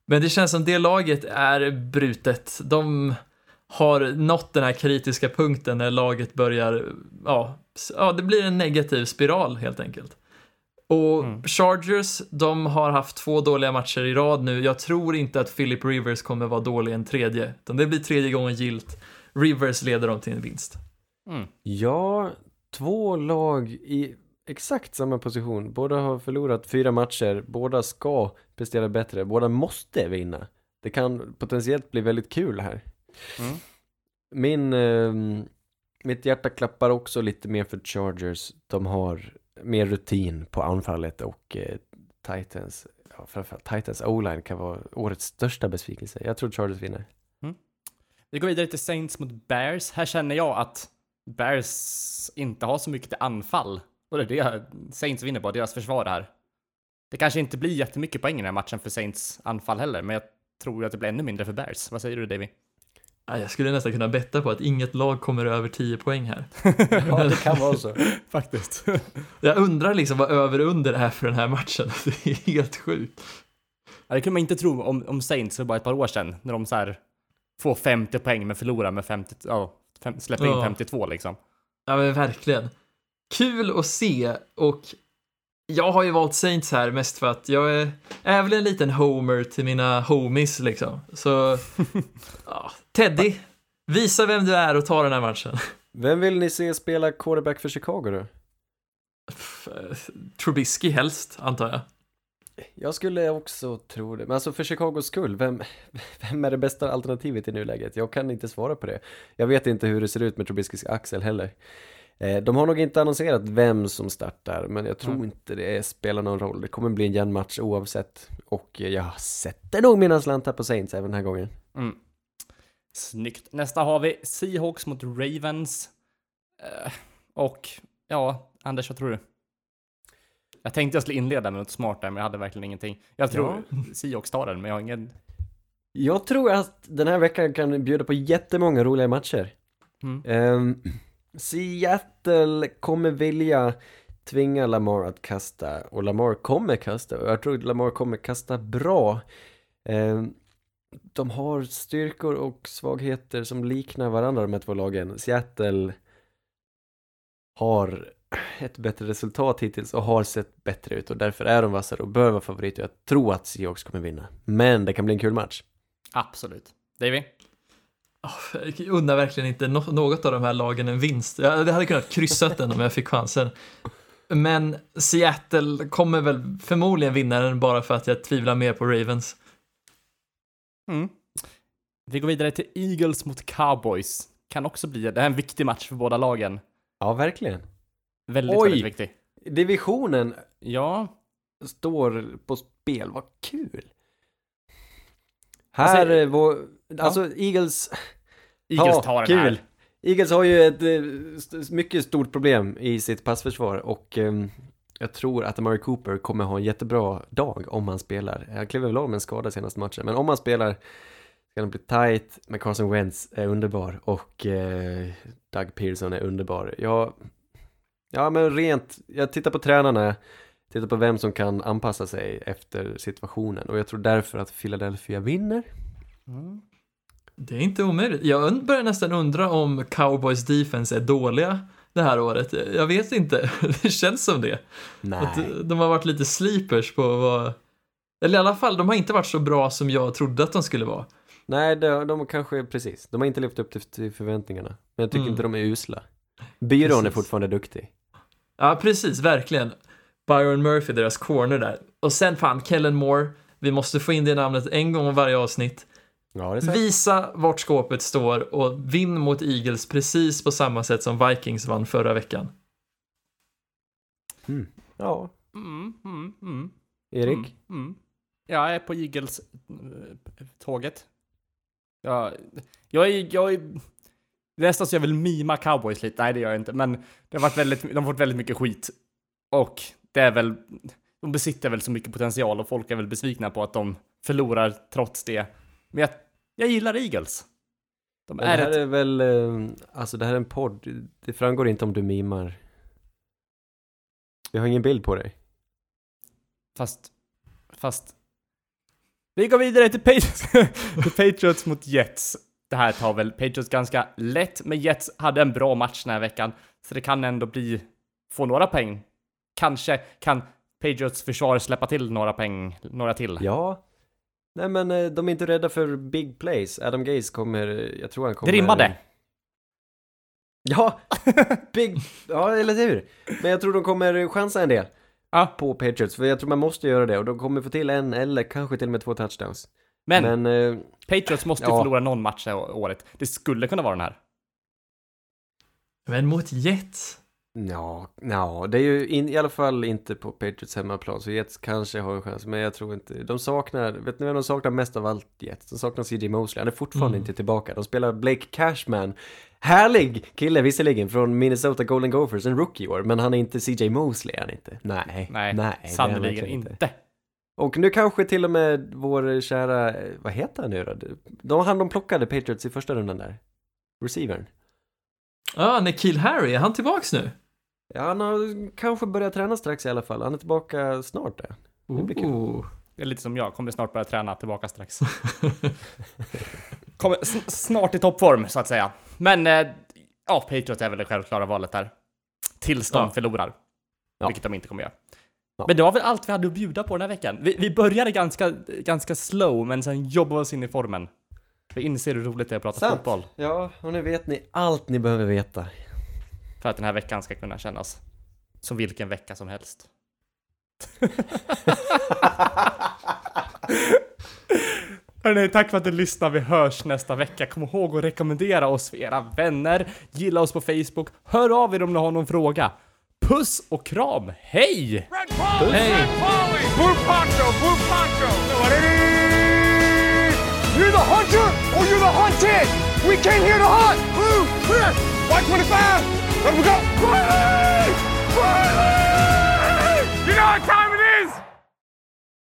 Men det känns som det laget är brutet. De har nått den här kritiska punkten när laget börjar, ja, ja det blir en negativ spiral helt enkelt. Och Mm. Chargers, de har haft två dåliga matcher i rad nu. Jag tror inte att Philip Rivers kommer vara dålig en tredje, utan det blir tredje gången gilt. Rivers leder dem till en vinst. Mm. Ja, två lag i exakt samma position. Båda har förlorat fyra matcher. Båda ska prestera bättre. Båda måste vinna. Det kan potentiellt bli väldigt kul här. Mm. Min, ehm, mitt hjärta klappar också lite mer för Chargers. De har mer rutin på anfallet och eh, Titans, ja, framförallt Titans O-line kan vara årets största besvikelse. Jag tror Chargers vinner. Vi går vidare till Saints mot Bears. Här känner jag att Bears inte har så mycket till anfall. Och det är det Saints vinner på, deras försvar här. Det kanske inte blir jättemycket poäng i den här matchen för Saints anfall heller, men jag tror att det blir ännu mindre för Bears. Vad säger du Davy? Ja, Jag skulle nästan kunna betta på att inget lag kommer över 10 poäng här. Ja, det kan vara så. Faktiskt. Jag undrar liksom vad över och under är för den här matchen. Det är helt sjukt. Ja, det kunde man inte tro om, om Saints för bara ett par år sedan, när de så här får 50 poäng men förlorar med 50, ja, släpper in Ja. 52 liksom. Ja men verkligen. Kul att se och jag har ju valt Saints här mest för att jag är, är väl en liten homer till mina homies liksom. Så, ja, Teddy, visa vem du är och ta den här matchen. Vem vill ni se spela quarterback för Chicago då? Eh, Trubisky helst, antar jag. Jag skulle också tro det, men alltså för Chicagos skull, vem, vem är det bästa alternativet i nuläget? Jag kan inte svara på det. Jag vet inte hur det ser ut med Trubiskys axel heller. Eh, De har nog inte annonserat vem som startar, men jag tror Mm. inte det spelar någon roll. Det kommer bli en jämn match oavsett. Och eh, jag sätter nog mina slantar på Saints även den här gången. Mm. Snyggt. Nästa har vi Seahawks mot Ravens. Eh, och ja, Anders, vad tror du? Jag tänkte jag skulle inleda med något smart där, men jag hade verkligen ingenting. Jag tror Seahawks tar den, men jag har ingen... Jag tror att den här veckan kan bjuda på jättemånga roliga matcher. Mm. Ehm, Seattle kommer vilja tvinga Lamar att kasta och Lamar kommer kasta och jag tror att Lamar kommer kasta bra. Ehm, de har styrkor och svagheter som liknar varandra de här två lagen. Seattle har ett bättre resultat hittills och har sett bättre ut och därför är de vassare och bör vara favoriter. Jag tror att Seahawks kommer vinna. Men det kan bli en kul match. Absolut. Davy? Jag unnar verkligen inte något av de här lagen en vinst. Jag hade kunnat kryssa den om jag fick chansen. Men Seattle kommer väl förmodligen vinna den bara för att jag tvivlar mer på Ravens. Mm. Vi går vidare till Eagles mot Cowboys. Kan också bli, det här är en viktig match för båda lagen. Ja, verkligen. Väldigt, Oj! väldigt viktig. Divisionen Ja, står på spel, vad kul! Här, Alltså, vår, alltså Eagles, Eagles Ja, tar den kul. här. Eagles har ju ett eh, mycket stort problem i sitt passförsvar och ehm, jag tror att Amari Cooper kommer ha en jättebra dag om han spelar. Han klev väl av med en skada senaste matchen, men om han spelar ska det bli tight, men Carson Wentz är underbar och eh, Doug Pearson är underbar. Jag, ja men rent, jag tittar på tränarna, tittar på vem som kan anpassa sig efter situationen och jag tror därför att Philadelphia vinner. Mm. Det är inte omöjligt. Jag börjar nästan undra om Cowboys defense är dåliga det här året. Jag vet inte. Det känns som det. Nej. Att de har varit lite sleepers på vad... Eller i alla fall, de har inte varit så bra som jag trodde att de skulle vara. Nej, de, de kanske, precis. De har inte levt upp till, förväntningarna. Men jag tycker Mm. inte de är usla. Byrån är Precis. fortfarande duktig. Ja, precis, verkligen. Byron Murphy, deras corner där. Och sen fan, Kellen Moore. Vi måste få in det namnet en gång varje avsnitt. Ja. Visa vart skåpet står och vinn mot Eagles precis på samma sätt som Vikings vann förra veckan. Mm. Ja, Mm, mm, mm, Erik? mm, mm. Jag är på Eagles-tåget. Jag, jag är, jag är... Det är nästan så jag vill mima cowboys lite. Nej, det gör jag inte. Men det har varit väldigt, de har fått väldigt mycket skit. Och det är väl... De besitter väl så mycket potential och folk är väl besvikna på att de förlorar trots det. Men jag, jag gillar Eagles. De Men det är här ett... är väl, eh, alltså det här är en podd. Det framgår inte om du mimar. Vi har ingen bild på dig. Fast... Fast... Vi går vidare till, Patri- till Patriots mot Jets. Det här tar väl Patriots ganska lätt, men Jets hade en bra match den här veckan. Så det kan ändå bli... Få några poäng. Kanske kan Patriots försvar släppa till några poäng, några till. Ja. Nej men eh, de är inte rädda för big plays. Adam Gaze kommer, jag tror han kommer... Det rimmade. Ja! Big, ja eller hur? Men jag tror de kommer chansa en del. Ja. På Patriots, för jag tror man måste göra det och de kommer få till en eller kanske till och med två touchdowns. Men, Men, eh, Patriots måste ju ja. förlora någon match det här året. Det skulle kunna vara den här. Men mot Jets? Ja, ja, det är ju in, i alla fall inte på Patriots hemmaplan, så Jets kanske har en chans, men jag tror inte, de saknar, vet ni vem de saknar mest av allt Jets? De saknar CJ Mosley, han är fortfarande Mm. inte tillbaka. De spelar Blake Cashman, härlig kille visserligen, från Minnesota Golden Gophers, en rookie år, men han är inte CJ Mosley, han inte. Nej, Nej, nej, sannerligen verkligen inte. Och nu kanske till och med vår kära, vad heter han nu då? De, han de plockade Patriots i första rundan där. Receivern. Ja, Nikhil Harry, är han tillbaks nu? Ja, han har kanske börjat träna strax i alla fall. Han är tillbaka snart där. Det blir kul. Oh. Det är lite som jag, kommer snart börja träna tillbaka strax. kommer snart i toppform, så att säga. Men, eh, ja, Patriots är väl det självklara valet där. Tills de Ja. förlorar. Ja. Vilket de inte kommer göra. Ja. Men det var väl allt vi hade att bjuda på den här veckan. Vi, vi började ganska, ganska slow, men sen jobbade vi oss in i formen. Vi inser hur roligt det är att prata Sant. fotboll. Ja, och nu vet ni allt ni behöver veta. För att den här veckan ska kunna kännas som vilken vecka som helst. Hörrni, tack för att du lyssnade. Vi hörs nästa vecka. Kom ihåg att rekommendera oss för era vänner. Gilla oss på Facebook. Hör av er om ni har någon fråga. Puss och kram. Hej! Red Polly! Hey. Red Polly! Blue poncho! Blue poncho! You're the hunter or you're the hunted! We came here to hunt! Blue! Clear! White 25! Let him go! Riley! Riley! You know what time